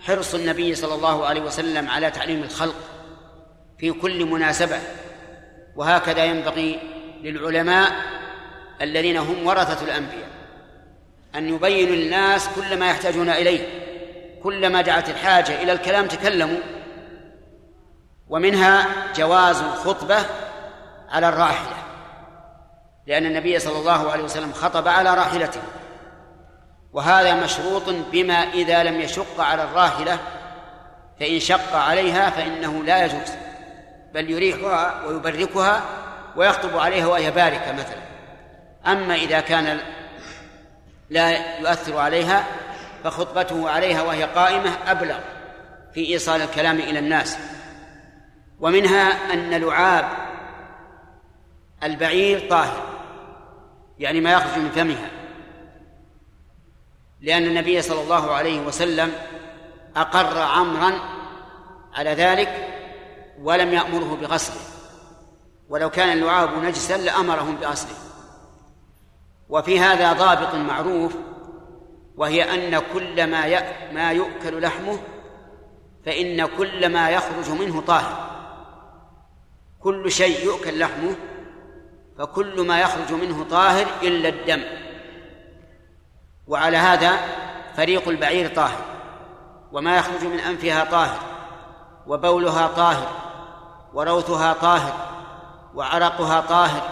حرص النبي صلى الله عليه وسلم على تعليم الخلق في كل مناسبة وهكذا ينبغي للعلماء الذين هم ورثة الأنبياء أن يبينوا للناس كل ما يحتاجون إليه كلما دعت الحاجة إلى الكلام تكلموا. ومنها جواز الخطبة على الراحلة. لأن النبي صلى الله عليه وسلم خطب على راحلته. وهذا مشروط بما إذا لم يشق على الراحلة فإن شق عليها فإنه لا يجوز بل يريحها ويبركها ويخطب عليها وهي باركة مثلا. أما إذا كان لا يؤثر عليها فخطبته عليها وهي قائمة أبلغ في إيصال الكلام إلى الناس. ومنها أن لعاب البعير طاهر. يعني ما يخرج من فمها. لأن النبي صلى الله عليه وسلم أقر عمرا على ذلك ولم يأمره بغسله. ولو كان اللعاب نجسا لأمرهم بغسله. وفي هذا ضابط معروف وهي أن كل ما ما يؤكل لحمه فإن كل ما يخرج منه طاهر. كل شيء يؤكل لحمه فكل ما يخرج منه طاهر إلا الدم. وعلى هذا فريق البعير طاهر وما يخرج من أنفها طاهر وبولها طاهر وروثها طاهر وعرقها طاهر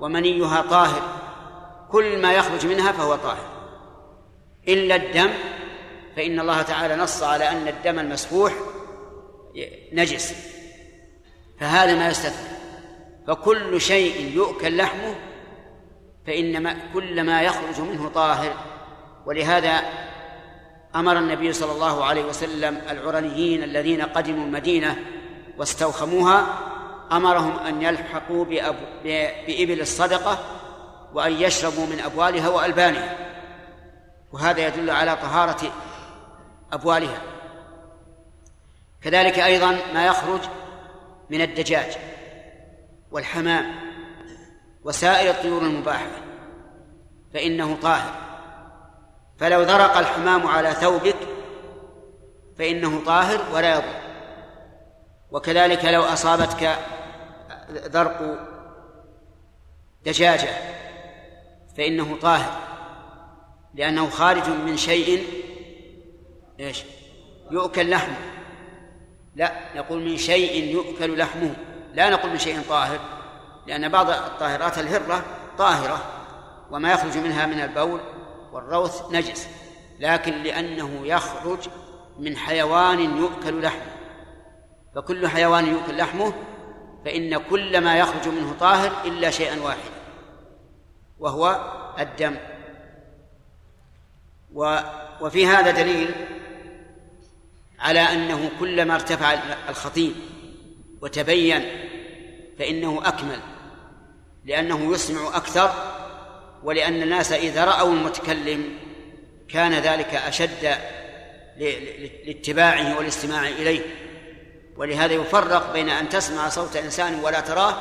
ومنيها طاهر كل ما يخرج منها فهو طاهر. إلا الدم فإن الله تعالى نص على أن الدم المسفوح نجس فهذا ما يستثنى. فكل شيء يؤكل لحمه فإن كل ما يخرج منه طاهر. ولهذا أمر النبي صلى الله عليه وسلم العرنيين الذين قدموا المدينة واستوخموها أمرهم أن يلحقوا بإبل الصدقة وأن يشربوا من أبوالها وألبانها. وهذا يدل على طهارة أبوالها. كذلك أيضا ما يخرج من الدجاج. والحمام وسائر الطيور المباحة فإنه طاهر. فلو ذرق الحمام على ثوبك فإنه طاهر ولا يضر. وكذلك لو أصابتك ذرق دجاجة فإنه طاهر لأنه خارج من شيء إيش؟ يؤكل لحمه. لا نقول من شيء يؤكل لحمه. لا نقول من شيء طاهر لأن بعض الطاهرات الهرة طاهرة وما يخرج منها من البول والروث نجس لكن لأنه يخرج من حيوان يؤكل لحمه. فكل حيوان يؤكل لحمه فإن كل ما يخرج منه طاهر إلا شيئا واحدا وهو الدم. وفي هذا دليل على أنه كلما ارتفع الخطيب وتبين فإنه أكمل لأنه يسمع أكثر ولأن الناس إذا رأوا المتكلم كان ذلك أشد لاتباعه والاستماع إليه. ولهذا يفرق بين أن تسمع صوت إنسان ولا تراه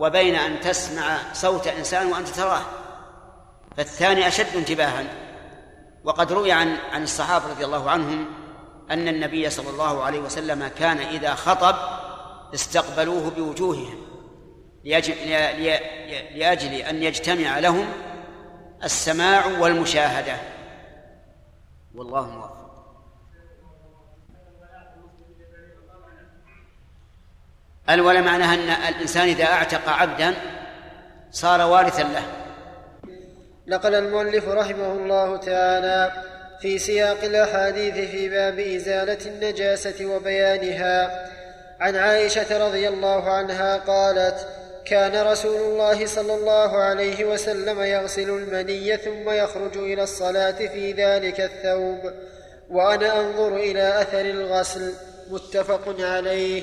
وبين أن تسمع صوت إنسان وأنت تراه. فالثاني أشد انتباها. وقد روي عن عن الصحابة رضي الله عنهم أن النبي صلى الله عليه وسلم كان إذا خطب استقبلوه بوجوههم لأجل, لأجل أن يجتمع لهم السماع والمشاهدة. والله موفق. الولا معناها أن الإنسان إذا أعتق عبدا صار وارثا له. نقل المؤلف رحمه الله تعالى في سياق الأحاديث في باب إزالة النجاسة وبيانها عن عائشة رضي الله عنها قالت كان رسول الله صلى الله عليه وسلم يغسل المني ثم يخرج إلى الصلاة في ذلك الثوب وأنا أنظر إلى أثر الغسل متفق عليه.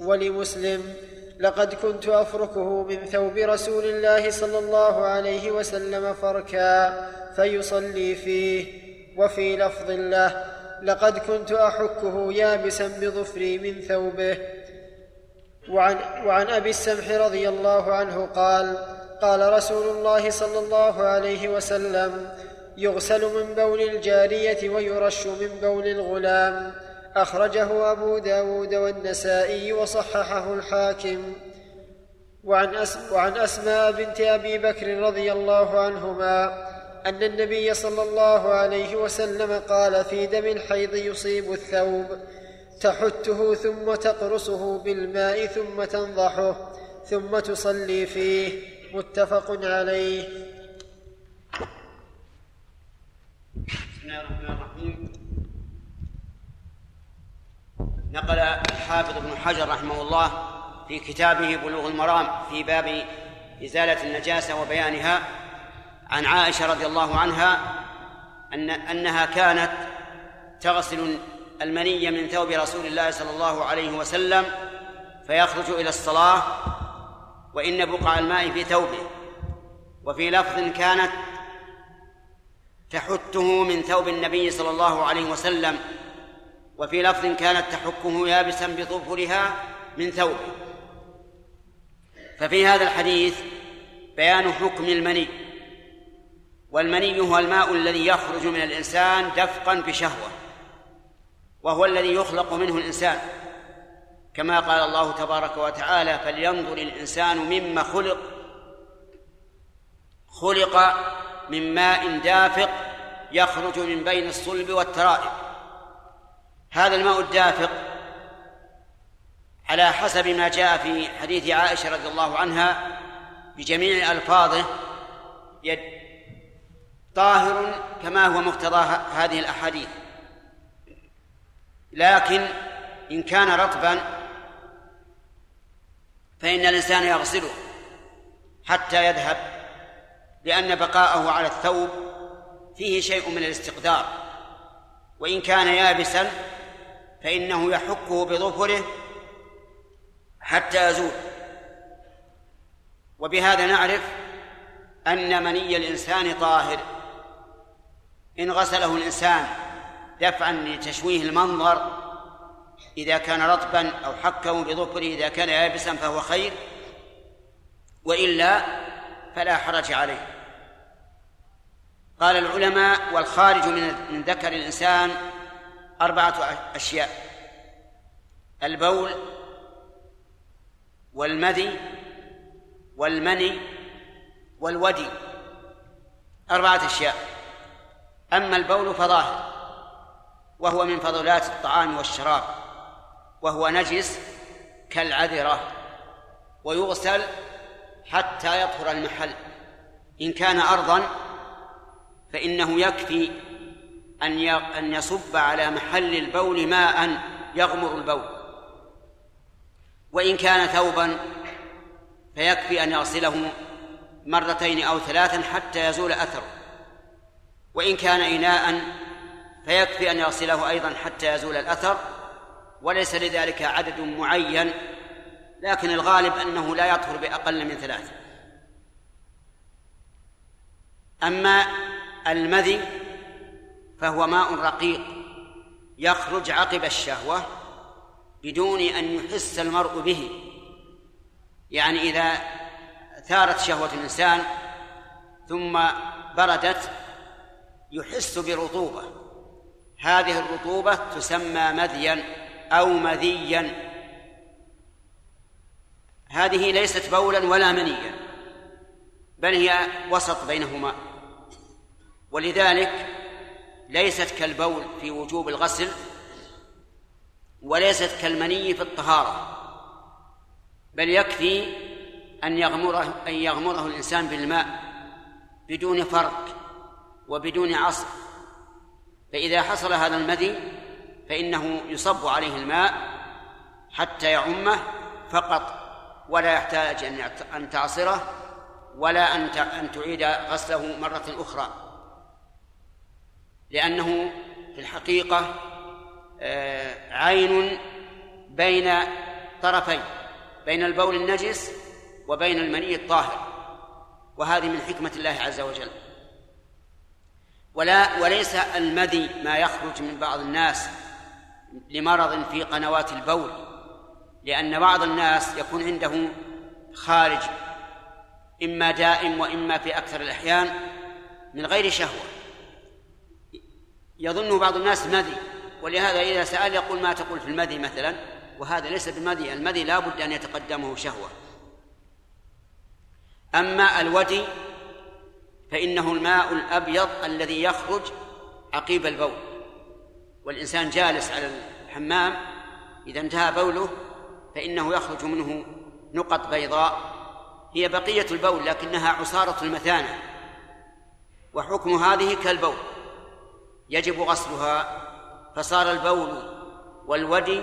ولمسلم لقد كنت أفركه من ثوب رسول الله صلى الله عليه وسلم فركا فيصلي فيه. وفي لفظ له لقد كنت أحكه يابسا بظفري من ثوبه. وعن, وعن أبي السمح رضي الله عنه قال قال رسول الله صلى الله عليه وسلم يغسل من بول الجارية ويرش من بول الغلام. أخرجه أبو داود والنسائي وصححه الحاكم. وعن, وعن أسماء بنت أبي بكر رضي الله عنهما أن النبي صلى الله عليه وسلم قال في دم الحيض يصيب الثوب تحته ثم تقرصه بالماء ثم تنضحه ثم تصلي فيه. متفق عليه. بسم الله الرحمن الرحيم. نقل الحافظ ابن حجر رحمه الله في كتابه بلوغ المرام في باب إزالة النجاسة وبيانها عن عائشة رضي الله عنها أن أنها كانت تغسل المني من ثوب رسول الله صلى الله عليه وسلم فيخرج إلى الصلاة وإن بقع الماء في ثوبه. وفي لفظ كانت تحته من ثوب النبي صلى الله عليه وسلم وفي لفظ كانت تحكه يابسا بظفرها من ثوبه. ففي هذا الحديث بيان حكم المني. والمني هو الماء الذي يخرج من الإنسان دفقا بشهوة وهو الذي يخلق منه الإنسان. كما قال الله تبارك وتعالى فلينظر الإنسان مما خلق خلق من ماء دافق يخرج من بين الصلب والترائب. هذا الماء الدافق على حسب ما جاء في حديث عائشة رضي الله عنها بجميع ألفاظه طاهر كما هو مقتضى هذه الأحاديث. لكن إن كان رطبا فإن الإنسان يغسله حتى يذهب لأن بقاءه على الثوب فيه شيء من الاستقدار وإن كان يابسا فإنه يحكه بظفره حتى يزول. وبهذا نعرف أن مني الإنسان طاهر. إن غسله الإنسان دفعا لتشويه المنظر إذا كان رطبا أو حكه بظفره إذا كان يابسا فهو خير وإلا فلا حرج عليه. قال العلماء والخارج من ذكر الإنسان أربعة أشياء البول والمذي والمني والودي. أربعة أشياء. أما البول فظاهر وهو من فضلات الطعام والشراب وهو نجس كالعذرة ويغسل حتى يطهر المحل. إن كان أرضا فإنه يكفي أن أن يصب على محل البول ماء يغمر البول. وإن كان ثوبا فيكفي أن يغسله مرتين أو ثلاثا حتى يزول أثره. وإن كان إناء فيكفي أن يغسله أيضا حتى يزول الأثر وليس لذلك عدد معين لكن الغالب أنه لا يطهر بأقل من ثلاث أما المذي فهو ماء رقيق يخرج عقب الشهوة بدون أن يحس المرء به. يعني إذا ثارت شهوة الإنسان ثم بردت يحس برطوبة. هذه الرطوبة تسمى مذيا أو مذيا. هذه ليست بولا ولا منيا بل هي وسط بينهما. ولذلك ليست كالبول في وجوب الغسل وليست كالمني في الطهارة بل يكفي أن يغمره أن يغمره الإنسان بالماء بدون فرق. وبدون عصر. فإذا حصل هذا المذي فإنه يصب عليه الماء حتى يعمه فقط ولا يحتاج أن تعصره ولا أن أن تعيد غسله مرة أخرى. لأنه في الحقيقة آه، عين بين طرفين بين البول النجس وبين المني الطاهر. وهذه من حكمة الله عز وجل. ولا وليس المذي ما يخرج من بعض الناس لمرض في قنوات البول لأن بعض الناس يكون عنده خارج إما دائم وإما في أكثر الأحيان من غير شهوة. يظن بعض الناس مذي ولهذا إذا سأل يقول ما تقول في المذي مثلا؟ وهذا ليس بمذي المذي لا بد أن يتقدمه شهوة. أما الودي فإنه الماء الأبيض الذي يخرج عقيب البول. والإنسان جالس على الحمام إذا انتهى بوله فإنه يخرج منه نقط بيضاء هي بقية البول لكنها عصارة المثانة. وحكم هذه كالبول. يجب غسلها فصار البول والودي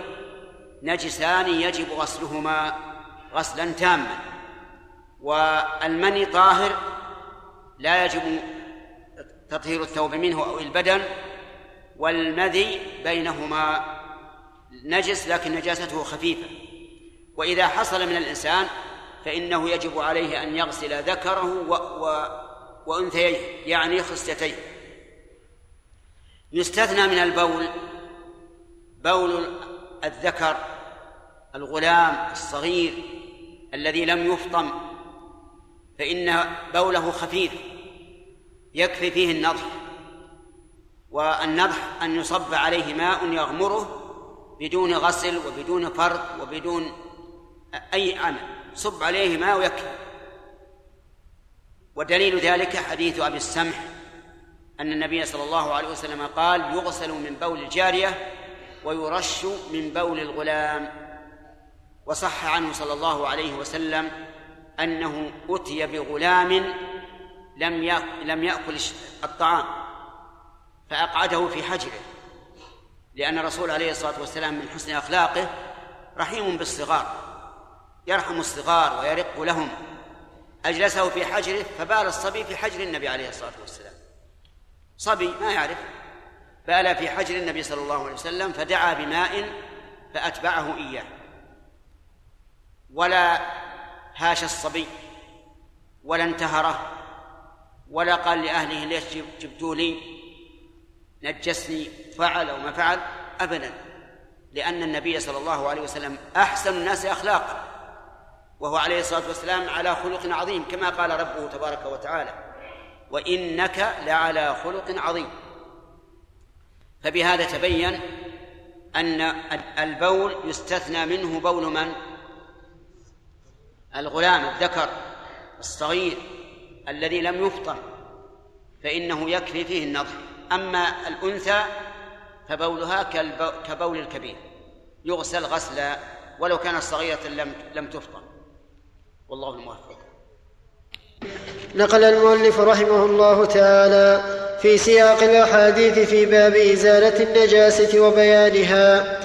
نجسان يجب غسلهما غسلا تاما. والمني طاهر لا يجب تطهير الثوب منه أو البدن والمذي بينهما نجس لكن نجاسته خفيفة. وإذا حصل من الإنسان فإنه يجب عليه أن يغسل ذكره و... و... وانثيه يعني خصيتيه يستثنى من البول بول الذكر الغلام الصغير الذي لم يفطم فإن بوله خفيف يكفي فيه النضح والنضح أن يصب عليه ماء يغمره بدون غسل وبدون فرق وبدون أي عمل صب عليه ماء ويكفي. ودليل ذلك حديث أبي السمح أن النبي صلى الله عليه وسلم قال يغسل من بول الجارية ويرش من بول الغلام وصح عنه صلى الله عليه وسلم أنه أتي بغلام لم لم يأكل الطعام فأقعده في حجره لأن الرسول عليه الصلاة والسلام من حسن أخلاقه رحيم بالصغار يرحم الصغار ويرق لهم. أجلسه في حجره فبال الصبي في حجر النبي عليه الصلاة والسلام. صبي ما يعرف. بال في حجر النبي صلى الله عليه وسلم فدعا بماء فأتبعه إياه. ولا هاش الصبي ولا انتهره ولا قال لأهله ليش جبتوا لي؟ نجسني فعل أو ما فعل؟ أبدا لأن النبي صلى الله عليه وسلم أحسن الناس أخلاقا وهو عليه الصلاة والسلام على خلق عظيم كما قال ربه تبارك وتعالى وإنك لعلى خلق عظيم. فبهذا تبين أن البول يستثنى منه بول من؟ الغلام الذكر الصغير الذي لم يفطر فإنه يكفي فيه النظر. أما الأنثى فبولها كبول الكبير يغسل غسلا ولو كانت صغيرة لم لم تفطر. والله الموفق. نقل المؤلف رحمه الله تعالى في سياق الأحاديث في باب إزالة النجاسة وبيانها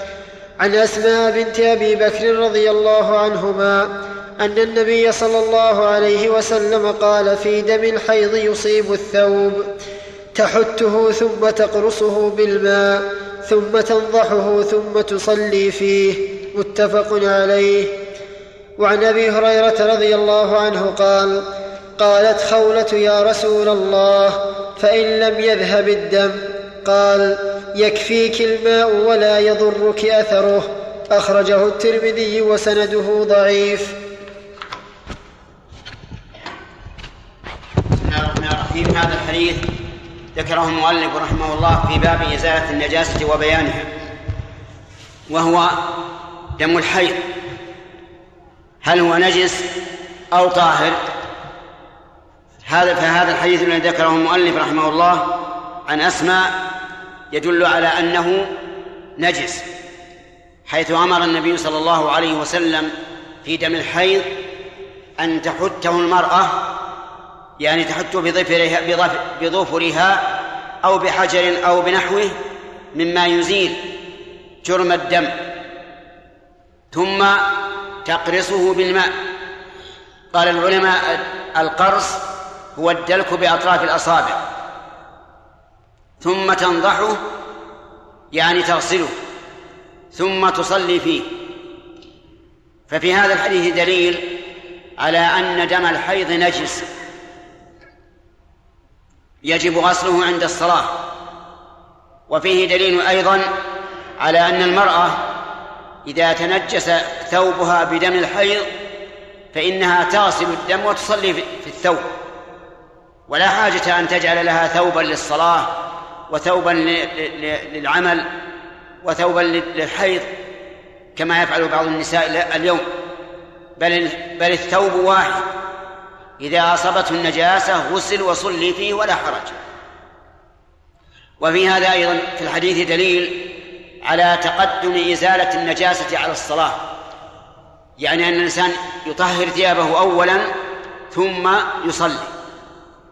عن أسماء بنت أبي بكر رضي الله عنهما أن النبي صلى الله عليه وسلم قال في دم الحيض يصيب الثوب تحته ثم تقرصه بالماء ثم تنضحه ثم تصلي فيه متفق عليه. وعن أبي هريرة رضي الله عنه قال قالت خولة يا رسول الله فإن لم يذهب الدم قال يكفيك الماء ولا يضرك أثره أخرجه الترمذي وسنده ضعيف بسم الله الرحيم هذا الحديث ذكره المؤلف رحمه الله في باب إزالة النجاسة وبيانها وهو دم الحيض. هل هو نجس أو طاهر؟ هذا فهذا الحديث الذي ذكره المؤلف رحمه الله عن أسماء يدل على أنه نجس حيث أمر النبي صلى الله عليه وسلم في دم الحيض أن تحته المرأة يعني تحته بظفرها, بظفرها أو بحجر أو بنحوه مما يزيل جرم الدم ثم تقرصه بالماء. قال العلماء القرص هو الدلك بأطراف الأصابع. ثم تنضحه يعني تغسله ثم تصلي فيه. ففي هذا الحديث دليل على أن دم الحيض نجس. يجب غسله عند الصلاة. وفيه دليل أيضا على أن المرأة إذا تنجس ثوبها بدم الحيض فإنها تغسل الدم وتصلي في الثوب. ولا حاجة أن تجعل لها ثوبا للصلاة وثوبا للعمل وثوبا للحيض كما يفعل بعض النساء اليوم. بل بل الثوب واحد. إذا أصابته النجاسة غسل وصلي فيه ولا حرج. وفي هذا أيضا في الحديث دليل على تقدم إزالة النجاسة على الصلاة. يعني أن الإنسان يطهر ثيابه أولا ثم يصلي.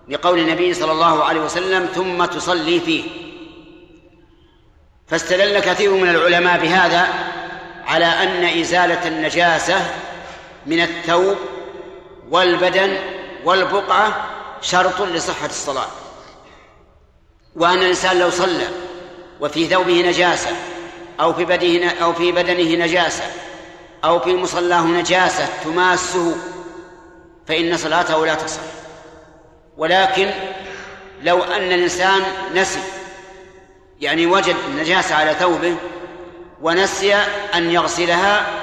لقول النبي صلى الله عليه وسلم ثم تصلي فيه. فاستدل كثير من العلماء بهذا على أن إزالة النجاسة من الثوب والبدن والبقعة شرط لصحة الصلاة. وأن الإنسان لو صلى وفي ثوبه نجاسة أو في بدنه أو في بدنه نجاسة أو في مصلاه نجاسة تماسه فإن صلاته لا تصح. ولكن لو أن الإنسان نسي يعني وجد النجاسة على ثوبه ونسي أن يغسلها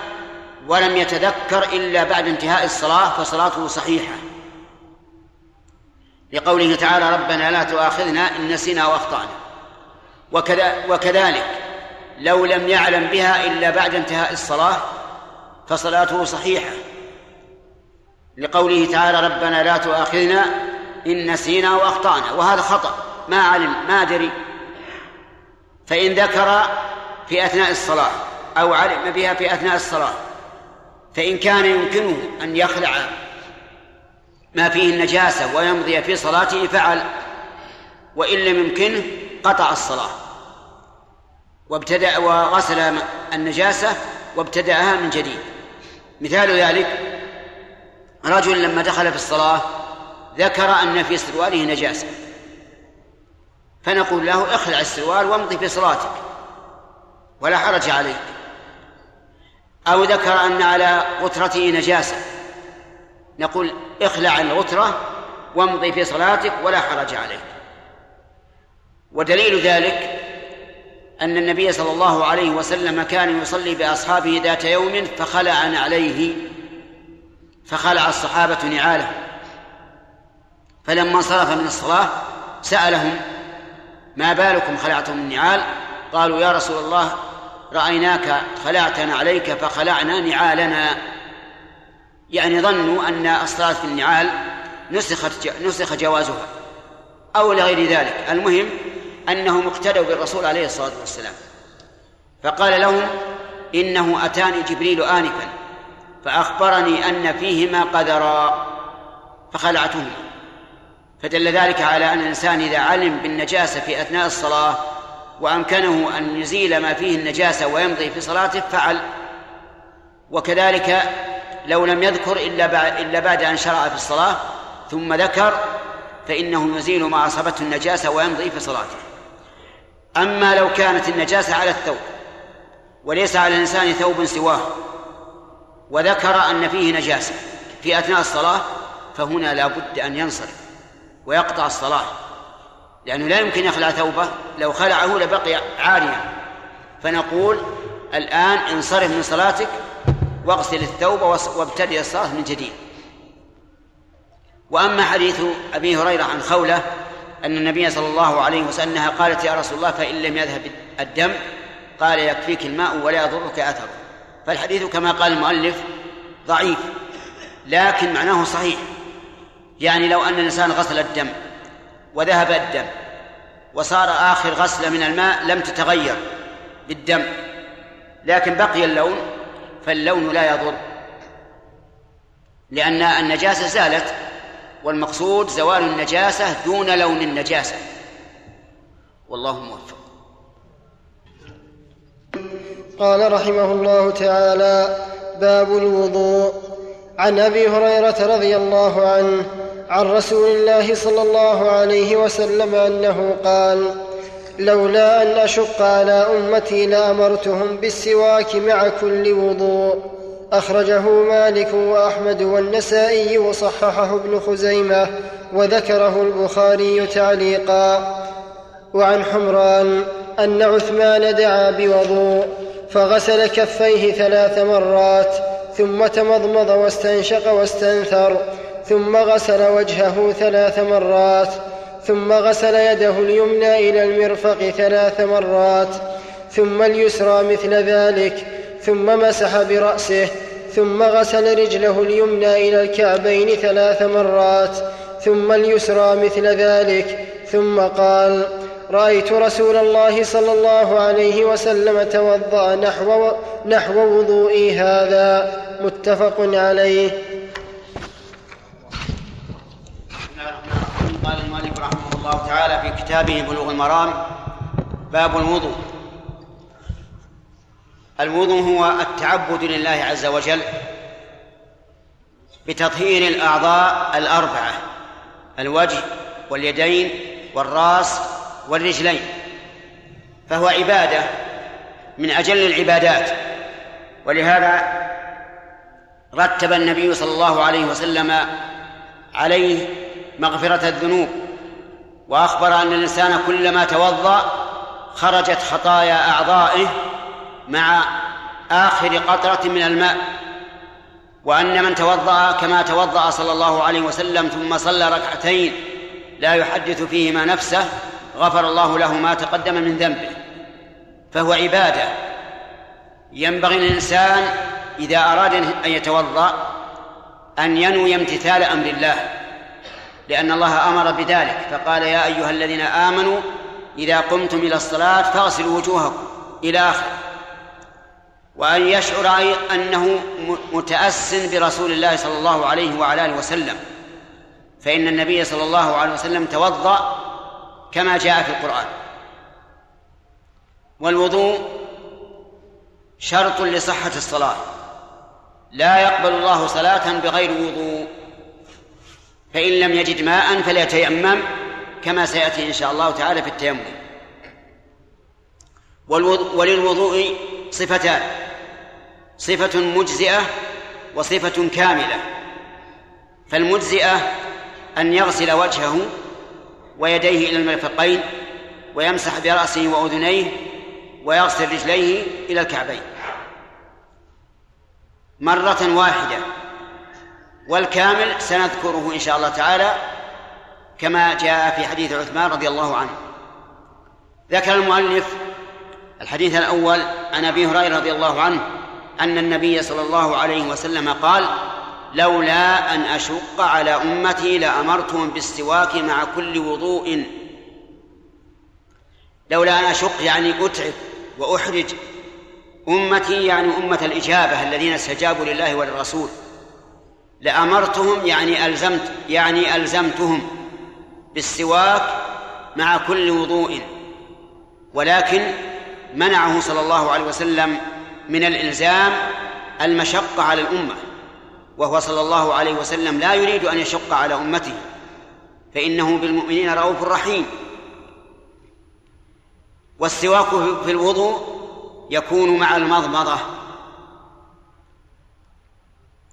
ولم يتذكر إلا بعد انتهاء الصلاة فصلاته صحيحة. لقوله تعالى ربنا لا تؤاخذنا إن نسينا وأخطأنا وكذا وكذلك لو لم يعلم بها إلا بعد انتهاء الصلاة فصلاته صحيحة. لقوله تعالى ربنا لا تؤاخذنا إن نسينا وأخطأنا وهذا خطأ. ما علم ما دري فإن ذكر في أثناء الصلاة أو علم بها في أثناء الصلاة فإن كان يمكنه أن يخلع ما فيه النجاسة ويمضي في صلاته فعل وإن لم يمكنه قطع الصلاة. وابتدأ وغسل النجاسة وابتدأها من جديد. مثال ذلك رجل لما دخل في الصلاة ذكر أن في سرواله نجاسة. فنقول له اخلع السروال وامضي في صلاتك. ولا حرج عليك. أو ذكر أن على غترته نجاسة. نقول اخلع الغترة وامضي في صلاتك ولا حرج عليك. ودليل ذلك أن النبي صلى الله عليه وسلم كان يصلي بأصحابه ذات يوم فخلع عليه فخلع الصحابة نعاله. فلما انصرف من الصلاة سألهم ما بالكم خلعتم النعال؟ قالوا يا رسول الله رأيناك خلعتنا عليك فخلعنا نعالنا. يعني ظنوا أن الصلاة في النعال نسخت نسخ جوازها أو لغير ذلك. المهم أنهم اقتدوا بالرسول عليه الصلاة والسلام. فقال لهم إنه أتاني جبريل آنفا فأخبرني أن فيهما قدرا فخلعتهما. فدل ذلك على أن الإنسان إذا علم بالنجاسة في أثناء الصلاة وأمكنه أن يزيل ما فيه النجاسة ويمضي في صلاته فعل. وكذلك لو لم يذكر إلا إلا بعد أن شرع في الصلاة ثم ذكر فإنه يزيل ما أصابته النجاسة ويمضي في صلاته. أما لو كانت النجاسة على الثوب وليس على الإنسان ثوب سواه وذكر أن فيه نجاسة في أثناء الصلاة فهنا لا بد أن ينصرف ويقطع الصلاة. لأنه لا يمكن يخلع ثوبه لو خلعه لبقي عاريا. فنقول الآن انصرف من صلاتك واغسل الثوب وابتدئ الصلاة من جديد. وأما حديث أبي هريرة عن خولة أن النبي صلى الله عليه وسلم أنها قالت يا رسول الله فإن لم يذهب الدم قال يكفيك الماء ولا يضرك أثره. فالحديث كما قال المؤلف ضعيف لكن معناه صحيح. يعني لو أن الإنسان غسل الدم وذهب الدم. وصار آخر غسلة من الماء لم تتغير بالدم. لكن بقي اللون فاللون لا يضر. لأن النجاسة زالت والمقصود زوال النجاسة دون لون النجاسة. والله موفق. قال رحمه الله تعالى باب الوضوء. عن أبي هريرة رضي الله عنه عن رسول الله صلى الله عليه وسلم أنه قال لولا أن أشق على أمتي لأمرتهم بالسواك مع كل وضوء. أخرجه مالك وأحمد والنسائي وصححه ابن خزيمة وذكره البخاري تعليقا. وعن حمران أن عثمان دعا بوضوء فغسل كفيه ثلاث مرات ثم تمضمض واستنشق واستنثر ثم غسل وجهه ثلاث مرات ثم غسل يده اليمنى إلى المرفق ثلاث مرات ثم اليسرى مثل ذلك ثم مسح برأسه ثم غسل رجله اليمنى إلى الكعبين ثلاث مرات ثم اليسرى مثل ذلك ثم قال رأيت رسول الله صلى الله عليه وسلم توضأ نحو نحو وضوئي هذا متفق عليه. قال المؤلف رحمه الله تعالى في كتابه بلوغ المرام باب الوضوء. الوضوء هو التعبد لله عز وجل بتطهير الأعضاء الأربعة الوجه واليدين والرأس والرجلين فهو عبادة من أجل العبادات. ولهذا رتب النبي صلى الله عليه وسلم عليه مغفرة الذنوب. وأخبر أن الإنسان كلما توضأ خرجت خطايا أعضائه مع آخر قطرة من الماء. وأن من توضأ كما توضأ صلى الله عليه وسلم ثم صلى ركعتين لا يحدث فيهما نفسه غفر الله له ما تقدم من ذنبه. فهو عبادة. ينبغي للإنسان إذا أراد أن يتوضأ أن ينوي امتثال أمر الله. لأن الله أمر بذلك فقال يا أيها الذين آمنوا إذا قمتم إلى الصلاة فاغسلوا وجوهكم إلى آخره. وأن يشعر أنه متاس برسول الله صلى الله عليه وعلى آله وسلم. فإن النبي صلى الله عليه وسلم توضأ كما جاء في القرآن. والوضوء شرط لصحة الصلاة. لا يقبل الله صلاة بغير وضوء. فإن لم يجد ماء فليتيمم كما سيأتي إن شاء الله تعالى في التيمم. وللوضوء صفتان صفة مجزئة وصفة كاملة. فالمجزئة أن يغسل وجهه ويديه إلى المرفقين ويمسح برأسه وأذنيه ويغسل رجليه إلى الكعبين. مرة واحدة. والكامل سنذكره إن شاء الله تعالى كما جاء في حديث عثمان رضي الله عنه. ذكر المؤلف الحديث الأول عن أبي هريرة رضي الله عنه أن النبي صلى الله عليه وسلم قال لولا أن أشق على أمتي لأمرتهم بالسواك مع كل وضوء. لولا أن أشق يعني أتعب وأحرج. أمتي يعني أمة الإجابة الذين استجابوا لله وللرسول لأمرتهم يعني ألزمت يعني ألزمتهم بالسواك مع كل وضوء. ولكن منعه صلى الله عليه وسلم من الإلزام المشقة على الأمة وهو صلى الله عليه وسلم لا يريد أن يشق على أمته فإنه بالمؤمنين رؤوف رحيم. والسواك في الوضوء يكون مع المضمضة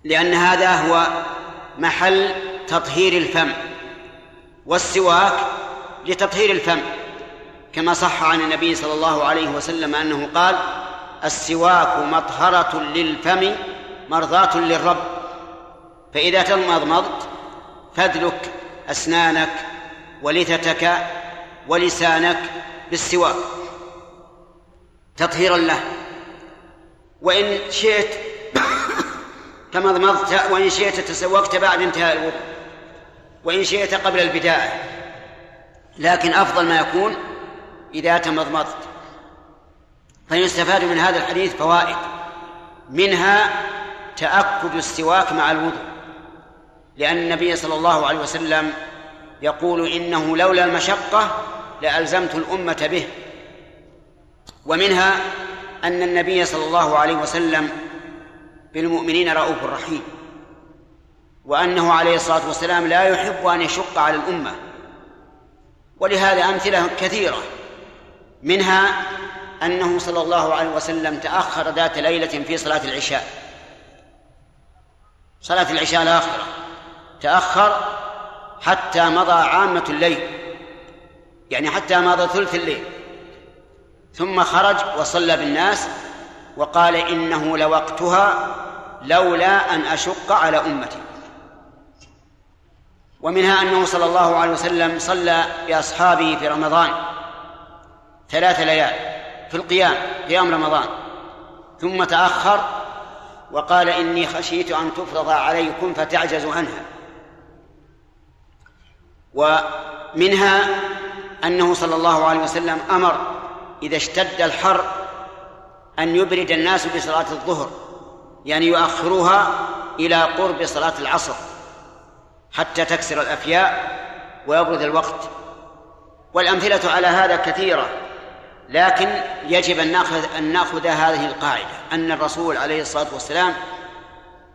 لأن هذا هو محل تطهير الفم والسواك لتطهير الفم. كما صح عن النبي صلى الله عليه وسلم أنه قال السواك مطهرة للفم مرضاة للرب. فإذا تمضمضت فادلك أسنانك ولثتك ولسانك بالسواك تطهيرا له. وإن شئت تمضمضت وإن شئت تسوقت بعد انتهاء الوضوء وإن شئت قبل البداية. لكن أفضل ما يكون إذا تمضمضت. فيستفاد من هذا الحديث فوائد. منها تأكد السواك مع الوضوء. لأن النبي صلى الله عليه وسلم يقول إنه لولا المشقة لألزمت الأمة به. ومنها أن النبي صلى الله عليه وسلم بالمؤمنين رؤوف رحيم. وأنه عليه الصلاة والسلام لا يحب أن يشق على الأمة. ولهذا أمثلة كثيرة. منها أنه صلى الله عليه وسلم تأخر ذات ليلة في صلاة العشاء. صلاة العشاء الآخرة تأخر حتى مضى عامة الليل. يعني حتى مضى ثلث الليل. ثم خرج وصلى بالناس وقال إنه لوقتها لولا أن أشق على أمتي. ومنها أنه صلى الله عليه وسلم صلى بأصحابه في رمضان ثلاث ليال في القيام قيام رمضان. ثم تأخر وقال إني خشيت أن تفرض عليكم فتعجزوا عنها. ومنها أنه صلى الله عليه وسلم أمر إذا اشتد الحر أن يبرد الناس بصلاة الظهر يعني يؤخروها إلى قرب صلاة العصر حتى تكسر الأفياء ويبرد الوقت. والأمثلة على هذا كثيرة لكن يجب أن نأخذ أن نأخذ هذه القاعدة أن الرسول عليه الصلاة والسلام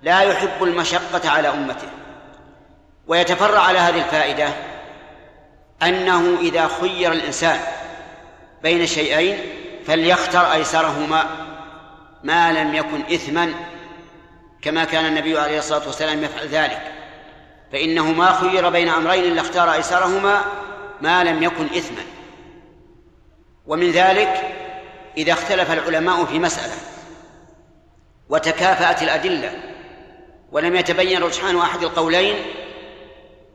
لا يحب المشقة على أمته. ويتفرع على هذه الفائدة أنه إذا خير الإنسان بين شيئين فليختر أيسرهما ما لم يكن إثما كما كان النبي عليه الصلاة والسلام يفعل ذلك. فإنه ما خير بين أمرين لاختار أيسرهما ما لم يكن إثما. ومن ذلك إذا اختلف العلماء في مسألة وتكافأت الأدلة ولم يتبين رجحان أحد القولين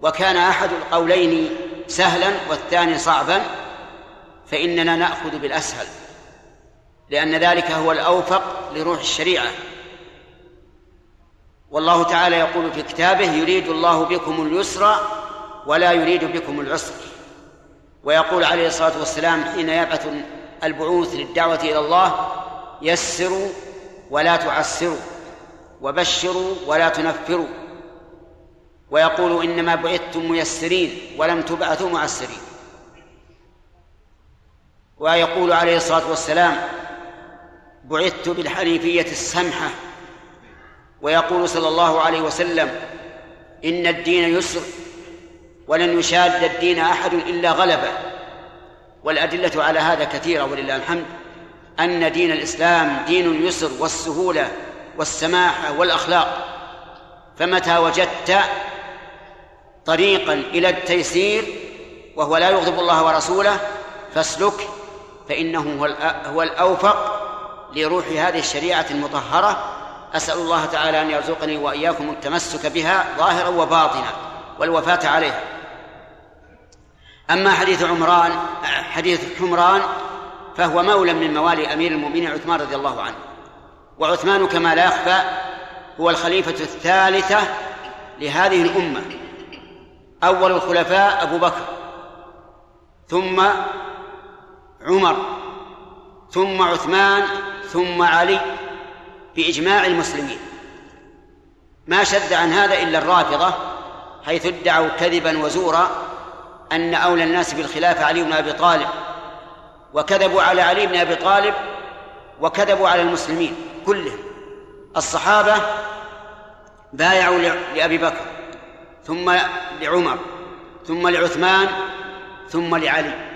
وكان أحد القولين سهلا والثاني صعبا فإننا نأخذ بالأسهل. لأن ذلك هو الأوفق لروح الشريعة. والله تعالى يقول في كتابه يريد الله بكم اليسر ولا يريد بكم العسر. ويقول عليه الصلاة والسلام حين يبعث البعوث للدعوة إلى الله يسروا ولا تعسروا وبشروا ولا تنفروا. ويقول إنما بعثتم ميسرين ولم تبعثوا معسرين. ويقول عليه الصلاة والسلام بعثت بالحنيفية السمحة ويقول صلى الله عليه وسلم إن الدين يسر ولن يشاد الدين أحد إلا غلبه. والأدلة على هذا كثيرة ولله الحمد أن دين الإسلام دين اليسر والسهولة والسماحة والأخلاق. فمتى وجدت طريقا إلى التيسير وهو لا يغضب الله ورسوله فاسلك فإنه هو الأوفق لروح هذه الشريعة المطهرة. أسأل الله تعالى أن يرزقني وإياكم التمسك بها ظاهرا وباطنا والوفاة عليها. أما حديث عمران حديث حمران فهو مولى من موالي أمير المؤمنين عثمان رضي الله عنه. وعثمان كما لا يخفى هو الخليفة الثالثة لهذه الأمة. أول الخلفاء أبو بكر ثم عمر ثم عثمان ثم علي بإجماع المسلمين. ما شد عن هذا إلا الرافضة حيث ادعوا كذبا وزورا أن أولى الناس بالخلافة علي بن أبي طالب وكذبوا على علي بن أبي طالب وكذبوا على المسلمين كلهم. الصحابة بايعوا لأبي بكر ثم لعمر ثم لعثمان ثم لعلي.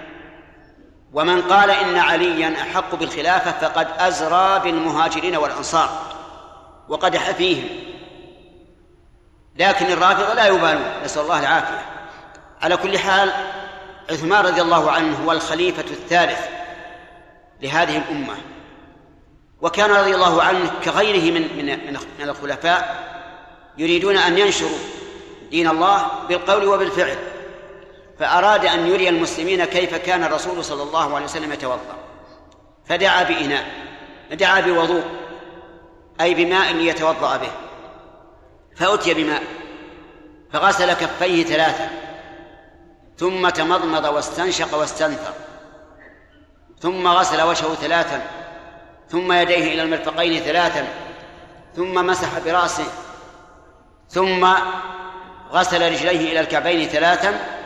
ومن قال إن عليا أحق بالخلافة فقد أزرى بالمهاجرين والأنصار وقدح فيهم. لكن الرافضة لا يبالون. نسأل الله العافية. على كل حال عثمان رضي الله عنه هو الخليفة الثالث لهذه الأمة. وكان رضي الله عنه كغيره من من من الخلفاء يريدون أن ينشروا دين الله بالقول وبالفعل. فأراد أن يري المسلمين كيف كان الرسول صلى الله عليه وسلم يتوضأ. فدعا بإناء دعا بوضوء أي بماء ليتوضأ به. فأتي بماء فغسل كفيه ثلاثا ثم تمضمض واستنشق واستنثر ثم غسل وجهه ثلاثا ثم يديه إلى المرفقين ثلاثا ثم مسح برأسه ثم غسل رجليه إلى الكعبين ثلاثا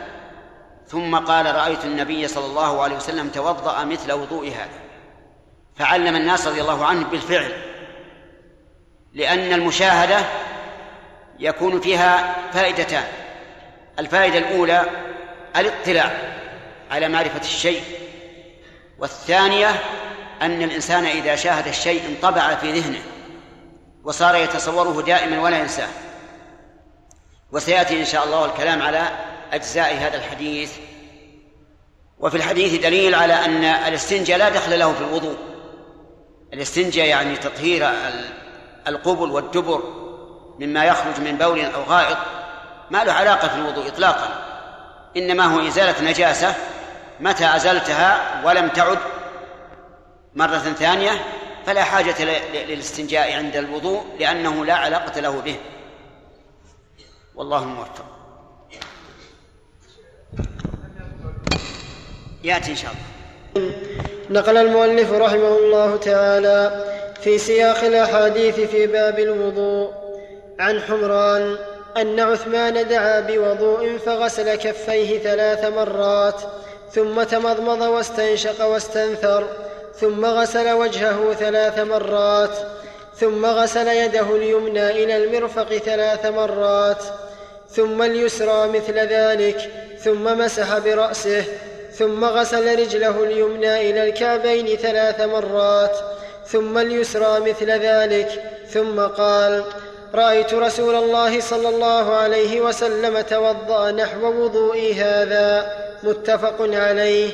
ثم قال رأيت النبي صلى الله عليه وسلم توضأ مثل وضوء هذا. فعلم الناس رضي الله عنه بالفعل لأن المشاهدة يكون فيها فائدتان. الفائدة الأولى الاطلاع على معرفة الشيء والثانية أن الإنسان إذا شاهد الشيء انطبع في ذهنه وصار يتصوره دائما ولا ينساه. وسيأتي إن شاء الله الكلام على أجزاء هذا الحديث. وفي الحديث دليل على أن الاستنجاء لا دخل له في الوضوء. الاستنجاء يعني تطهير القبل والدبر مما يخرج من بول أو غائط ما له علاقة في الوضوء إطلاقا. إنما هو إزالة نجاسة متى أزلتها ولم تعد مرة ثانية فلا حاجة للاستنجاء عند الوضوء لأنه لا علاقة له به. والله الموفق. ياتي إن شاء الله. نقل المؤلف رحمه الله تعالى في سياق الأحاديث في باب الوضوء عن حمران أن عثمان دعا بوضوء فغسل كفيه ثلاث مرات ثم تمضمض واستنشق واستنثر ثم غسل وجهه ثلاث مرات ثم غسل يده اليمنى إلى المرفق ثلاث مرات ثم اليسرى مثل ذلك ثم مسح برأسه ثم غسل رجله اليمنى إلى الكعبين ثلاث مرات ثم اليسرى مثل ذلك ثم قال رأيت رسول الله صلى الله عليه وسلم توضأ نحو وضوئي هذا متفق عليه.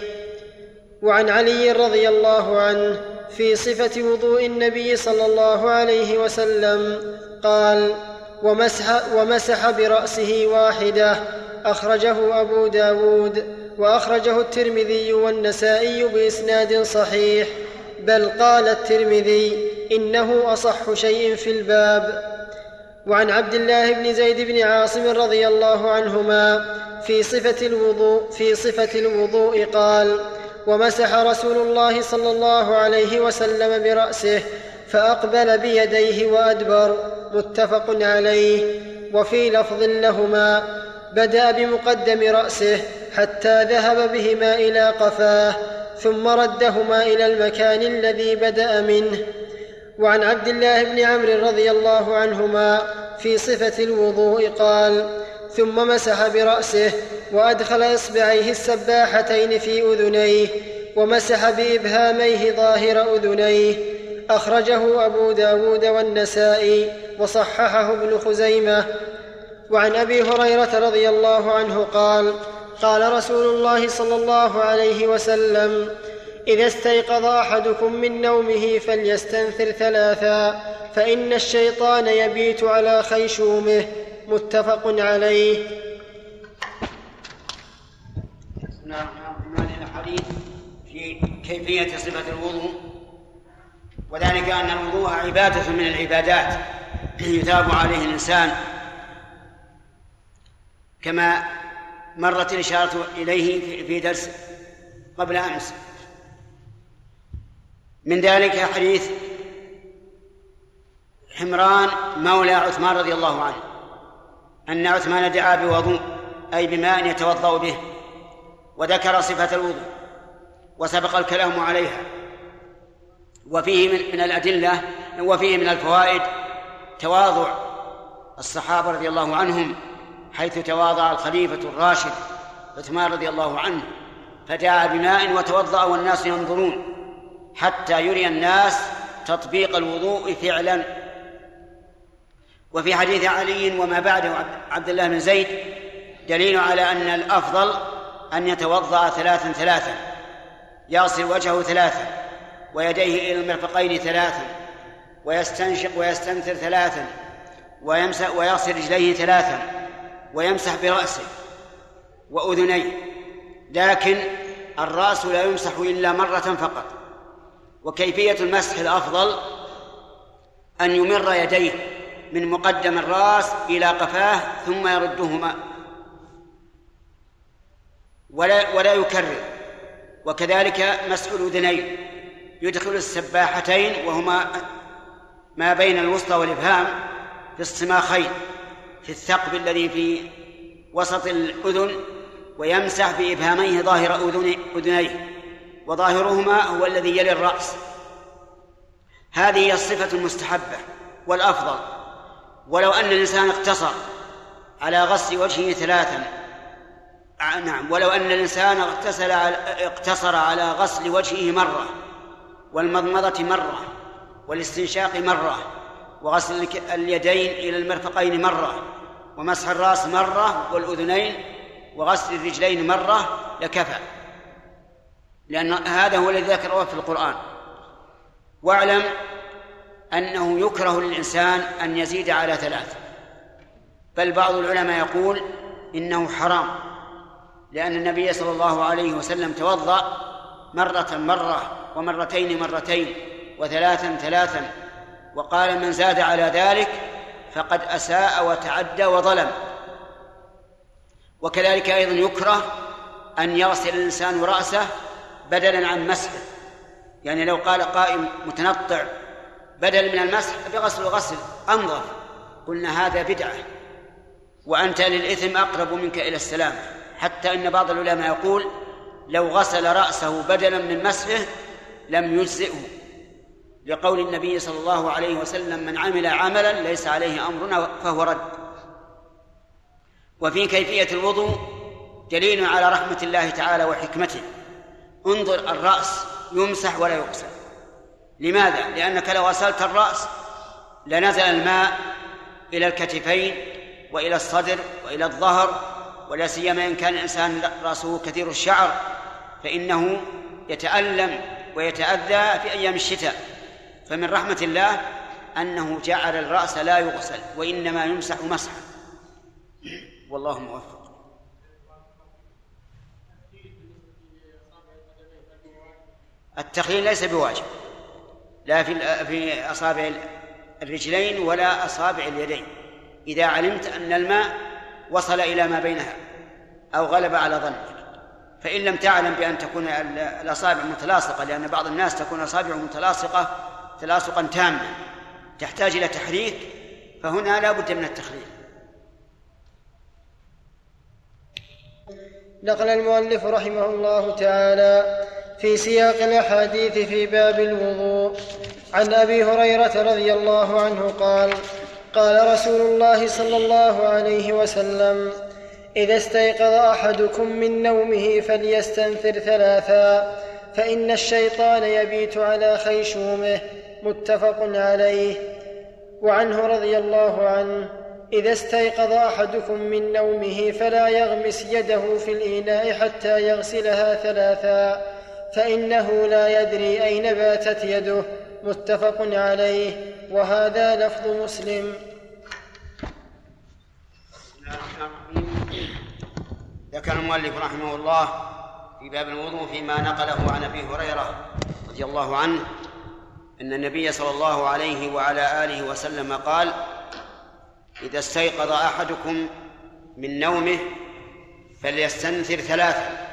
وعن علي رضي الله عنه في صفة وضوء النبي صلى الله عليه وسلم قال ومسح, ومسح برأسه واحدة أخرجه أبو داود. وأخرجه الترمذي والنسائي بإسناد صحيح بل قال الترمذي إنه أصح شيء في الباب. وعن عبد الله بن زيد بن عاصم رضي الله عنهما في صفة الوضوء في صفة الوضوء قال ومسح رسول الله صلى الله عليه وسلم برأسه فأقبل بيديه وأدبر متفق عليه. وفي لفظ لهما بدأ بمقدم رأسه حتى ذهب بهما إلى قفاه ثم ردهما إلى المكان الذي بدأ منه. وعن عبد الله بن عمرو رضي الله عنهما في صفة الوضوء قال ثم مسح برأسه وأدخل إصبعيه السباحتين في أذنيه ومسح بإبهاميه ظاهر أذنيه. أخرجه أبو داود والنسائي وصححه ابن خزيمة. وعن أبي هريرة رضي الله عنه قال قال رسول الله صلى الله عليه وسلم إذا استيقظ أحدكم من نومه فليستنثر ثلاثا فإن الشيطان يبيت على خيشومه. متفق عليه. في كيفية صفة الوضوء وذلك أن الوضوء عبادة من العبادات يثاب عليه الإنسان كما مرت الإشارة إليه في درس قبل أمس. من ذلك حديث حمران مولى عثمان رضي الله عنه أن عثمان دعا بوضوء أي بماء يتوضأ به وذكر صفة الوضوء وسبق الكلام عليها. وفيه من, الأدلة وفيه من الفوائد تواضع الصحابة رضي الله عنهم حيث تواضع الخليفة الراشد عثمان رضي الله عنه فدعا بماء وتوضأ والناس ينظرون حتى يري الناس تطبيق الوضوء فعلا. وفي حديث علي وما بعده عبد الله بن زيد دليل على أن الأفضل أن يتوضأ ثلاثا ثلاثا يغسل وجهه ثلاثا ويديه إلى المرفقين ثلاثا ويستنشق ويستنثر ثلاثا ويمسح ويغسل رجليه ثلاثا. ويمسح برأسه وأذنيه لكن الرأس لا يمسح إلا مرة فقط. وكيفية المسح الأفضل أن يمر يديه من مقدم الرأس إلى قفاه ثم يردهما. ولا ولا يكرر. وكذلك مسح الأذنين. يدخل السباحتين وهما ما بين الوسطى والإبهام في الصماخين في الثقب الذي في وسط الأذن ويمسح بإبهاميه ظاهر أذن أذنيه وظاهرهما هو الذي يلي الرأس. هذه هي الصفة المستحبة والأفضل. ولو أن الإنسان اقتصر على غسل وجهه ثلاثا نعم ولو أن الإنسان اغتسل اقتصر على غسل وجهه مرة والمضمضة مرة والاستنشاق مرة وغسل اليدين إلى المرفقين مرة ومسح الرأس مرة والأذنين وغسل الرجلين مرة لكفى. لأن هذا هو الذي ذكره في القرآن. واعلم أنه يكره للإنسان أن يزيد على ثلاث. بل بعض العلماء يقول إنه حرام لأن النبي صلى الله عليه وسلم توضأ مرة مرة ومرتين مرتين وثلاثا ثلاثا وقال من زاد على ذلك فقد أساء وتعدى وظلم. وكذلك أيضا يكره أن يغسل الإنسان رأسه بدلا عن مسحه. يعني لو قال قائم متنطع بدل من المسح بغسل الغسل أنظف قلنا هذا بدعة. وأنت للإثم أقرب منك إلى السلام. حتى أن بعض العلماء يقول لو غسل رأسه بدلا من مسحه لم يجزئه. لقول النبي صلى الله عليه وسلم من عمل عملا ليس عليه امرنا فهو رد. وفي كيفية الوضوء دليل على رحمة الله تعالى وحكمته. انظر الرأس يمسح ولا يغسل. لماذا؟ لأنك لو غسلت الرأس لنزل الماء إلى الكتفين وإلى الصدر وإلى الظهر ولا سيما إن كان الإنسان رأسه كثير الشعر فإنه يتألم ويتأذى في أيام الشتاء. فمن رحمة الله أنه جعل الرأس لا يغسل وإنما يمسح مسحا. والله موفق. التخليل ليس بواجب لا في في أصابع الرجلين ولا أصابع اليدين. إذا علمت أن الماء وصل إلى ما بينها أو غلب على ظنك فإن لم تعلم بأن تكون الأصابع متلاصقة لأن بعض الناس تكون أصابعه متلاصقة تلاصقا تاما تحتاج إلى تحريك فهنا لا بد من التخليل. نقل المؤلف رحمه الله تعالى في سياق الأحاديث في باب الوضوء. عن أبي هريرة رضي الله عنه قال قال رسول الله صلى الله عليه وسلم إذا استيقظ أحدكم من نومه فليستنثر ثلاثا فإن الشيطان يبيت على خيشومه. متفق عليه. وعنه رضي الله عنه إذا استيقظ أحدكم من نومه فلا يغمس يده في الإناء حتى يغسلها ثلاثا فإنه لا يدري أين باتت يده. متفق عليه. وهذا لفظ مسلم. ذكر المؤلف رحمه الله في باب الوضوء فيما نقله عن أبي هريرة رضي الله عنه أن النبي صلى الله عليه وعلى آله وسلم قال إذا استيقظ أحدكم من نومه فليستنثر ثلاثا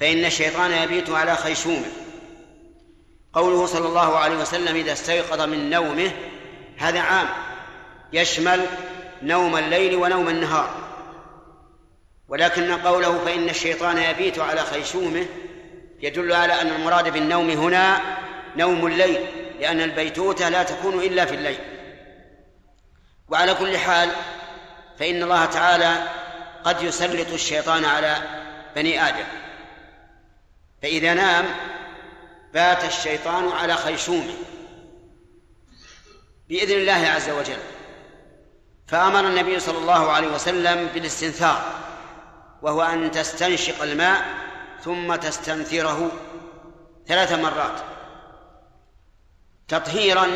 فإن الشيطان يبيت على خيشومه. قوله صلى الله عليه وسلم إذا استيقظ من نومه هذا عام يشمل نوم الليل ونوم النهار ولكن قوله فإن الشيطان يبيت على خيشومه يدل على أن المراد بالنوم هنا نوم الليل لأن البيتوتة لا تكون إلا في الليل. وعلى كل حال فإن الله تعالى قد يسلط الشيطان على بني آدم. فإذا نام بات الشيطان على خيشومه. بإذن الله عز وجل. فأمر النبي صلى الله عليه وسلم بالاستنثار وهو أن تستنشق الماء ثم تستنثره ثلاث مرات. تطهيرا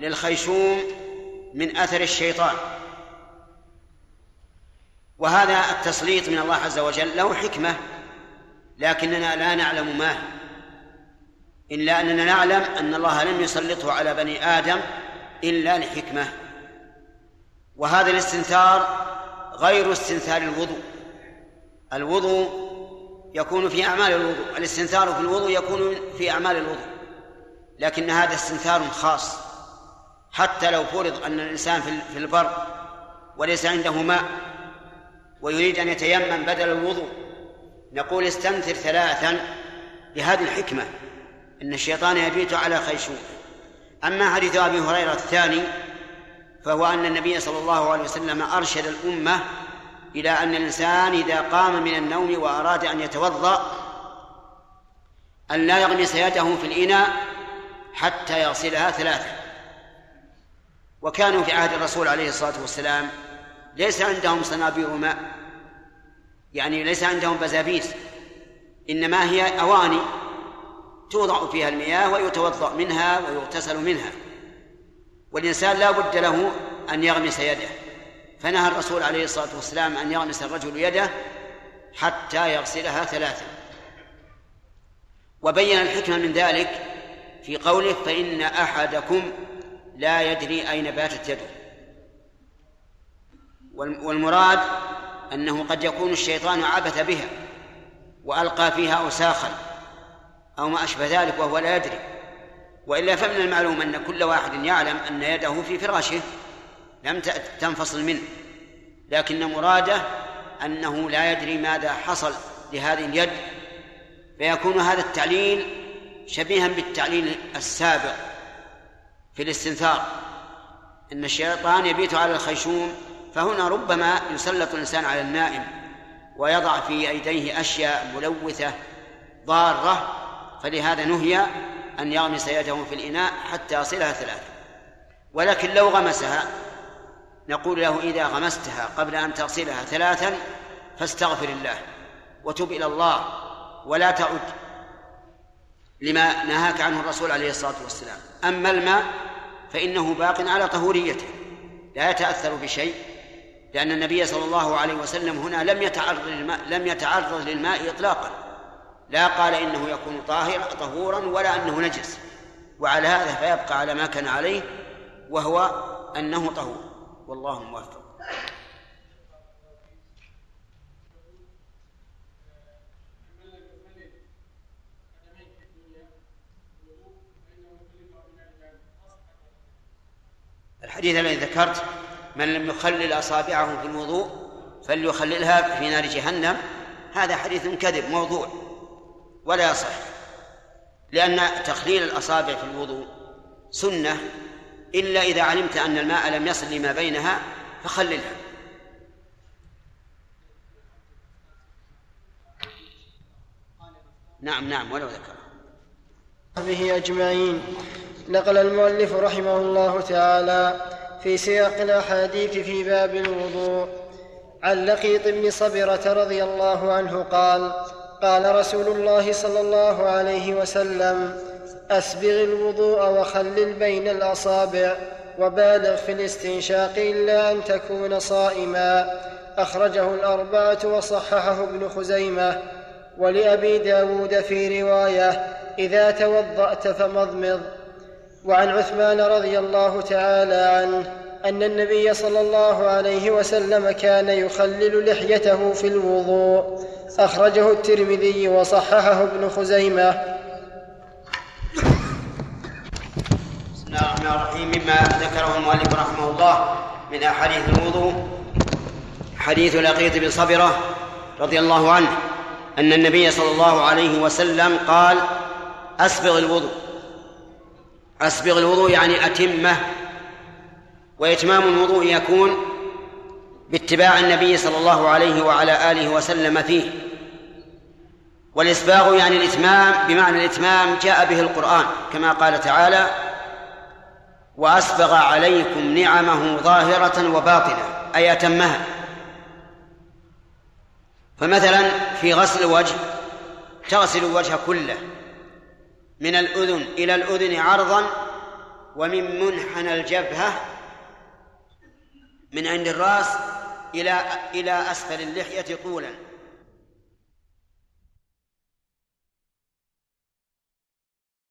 للخيشوم من أثر الشيطان. وهذا التسليط من الله عز وجل له حكمة لكننا لا نعلم ما هي. إلا أننا نعلم أن الله لم يسلطه على بني آدم إلا لحكمة. وهذا الاستنثار غير استنثار الوضوء. الوضوء يكون في أعمال الوضوء. الاستنثار في الوضوء يكون في أعمال الوضوء. لكن هذا استنثار خاص. حتى لو فرض أن الإنسان في البر وليس عنده ماء ويريد أن يتيمم بدل الوضوء نقول استنثر ثلاثا لهذه الحكمة. إن الشيطان يبيت على خيشوم أما حديث أبي هريرة الثاني فهو أن النبي صلى الله عليه وسلم أرشد الأمة إلى أن الإنسان إذا قام من النوم وأراد أن يتوضأ أن لا يغمس يده في الإناء حتى يغسلها ثلاثة. وكانوا في عهد الرسول عليه الصلاة والسلام ليس عندهم صنابير ماء يعني ليس عندهم بزابيس إنما هي أواني توضع فيها المياه ويتوضأ منها ويغتسل منها. والإنسان لا بد له أن يغمس يده فنهى الرسول عليه الصلاة والسلام أن يغمس الرجل يده حتى يغسلها ثلاثا وبين الحكمة من ذلك في قوله فإن أحدكم لا يدري أين باتت يده. والمراد أنه قد يكون الشيطان عبث بها وألقى فيها أوساخا أو ما أشبه ذلك وهو لا يدري. وإلا فمن المعلوم أن كل واحد يعلم أن يده في فراشه لم تنفصل منه. لكن مراده أنه لا يدري ماذا حصل لهذه اليد فيكون هذا التعليل شبيها بالتعليل السابق في الاستنثار. إن الشيطان يبيت على الخيشوم فهنا ربما يسلط الإنسان على النائم ويضع في ايديه أشياء ملوثة ضارة فلهذا نهي أن يغمس يده في الإناء حتى يصلها ثلاثة. ولكن لو غمسها نقول له إذا غمستها قبل أن تغسلها ثلاثا فاستغفر الله وتب إلى الله ولا تعد لما نهاك عنه الرسول عليه الصلاة والسلام. أما الماء فإنه باق على طهوريته لا يتأثر بشيء لأن النبي صلى الله عليه وسلم هنا لم يتعرض للماء لم يتعرض للماء اطلاقا. لا قال إنه يكون طاهرا طهورا ولا أنه نجس. وعلى هذا فيبقى على ما كان عليه وهو أنه طهور. والله موفق الحديث الذي ذكرت من لم يخلل أصابعه في الوضوء فليخللها في نار جهنم. هذا حديث كذب موضوع ولا يصح لأن تخليل الأصابع في الوضوء سنة إلا إذا علمت أن الماء لم يصل لما بينها فخللها. نعم نعم ولو ذكر. به أجمعين. نقل المؤلف رحمه الله تعالى في سياق الأحاديث في باب الوضوء. عن لقيط بن صبرة رضي الله عنه قال قال رسول الله صلى الله عليه وسلم أسبغ الوضوء وخلل بين الأصابع وبالغ في الاستنشاق إلا أن تكون صائما. أخرجه الأربعة وصححه ابن خزيمة. ولأبي داود في رواية إذا توضأت فمضمض. وعن عثمان رضي الله تعالى عنه أن النبي صلى الله عليه وسلم كان يخلل لحيته في الوضوء. أخرجه الترمذي وصححه ابن خزيمة. الرحمن الرحيم مما ذكره المؤلف رحمه الله من أحاديث الوضوء. حديث لقيط بن صبرة رضي الله عنه أن النبي صلى الله عليه وسلم قال أسبغ الوضوء. أسبغ الوضوء يعني أتمه. وإتمام الوضوء يكون باتباع النبي صلى الله عليه وعلى آله وسلم فيه. والإسباغ يعني الإتمام بمعنى الإتمام جاء به القرآن كما قال تعالى وأسبغ عليكم نعمه ظاهرة وباطنة أي أتمها. فمثلا في غسل الوجه تغسل الوجه كله من الأذن إلى الأذن عرضا ومن منحنى الجبهة من عند الرأس إلى إلى أسفل اللحية طولا.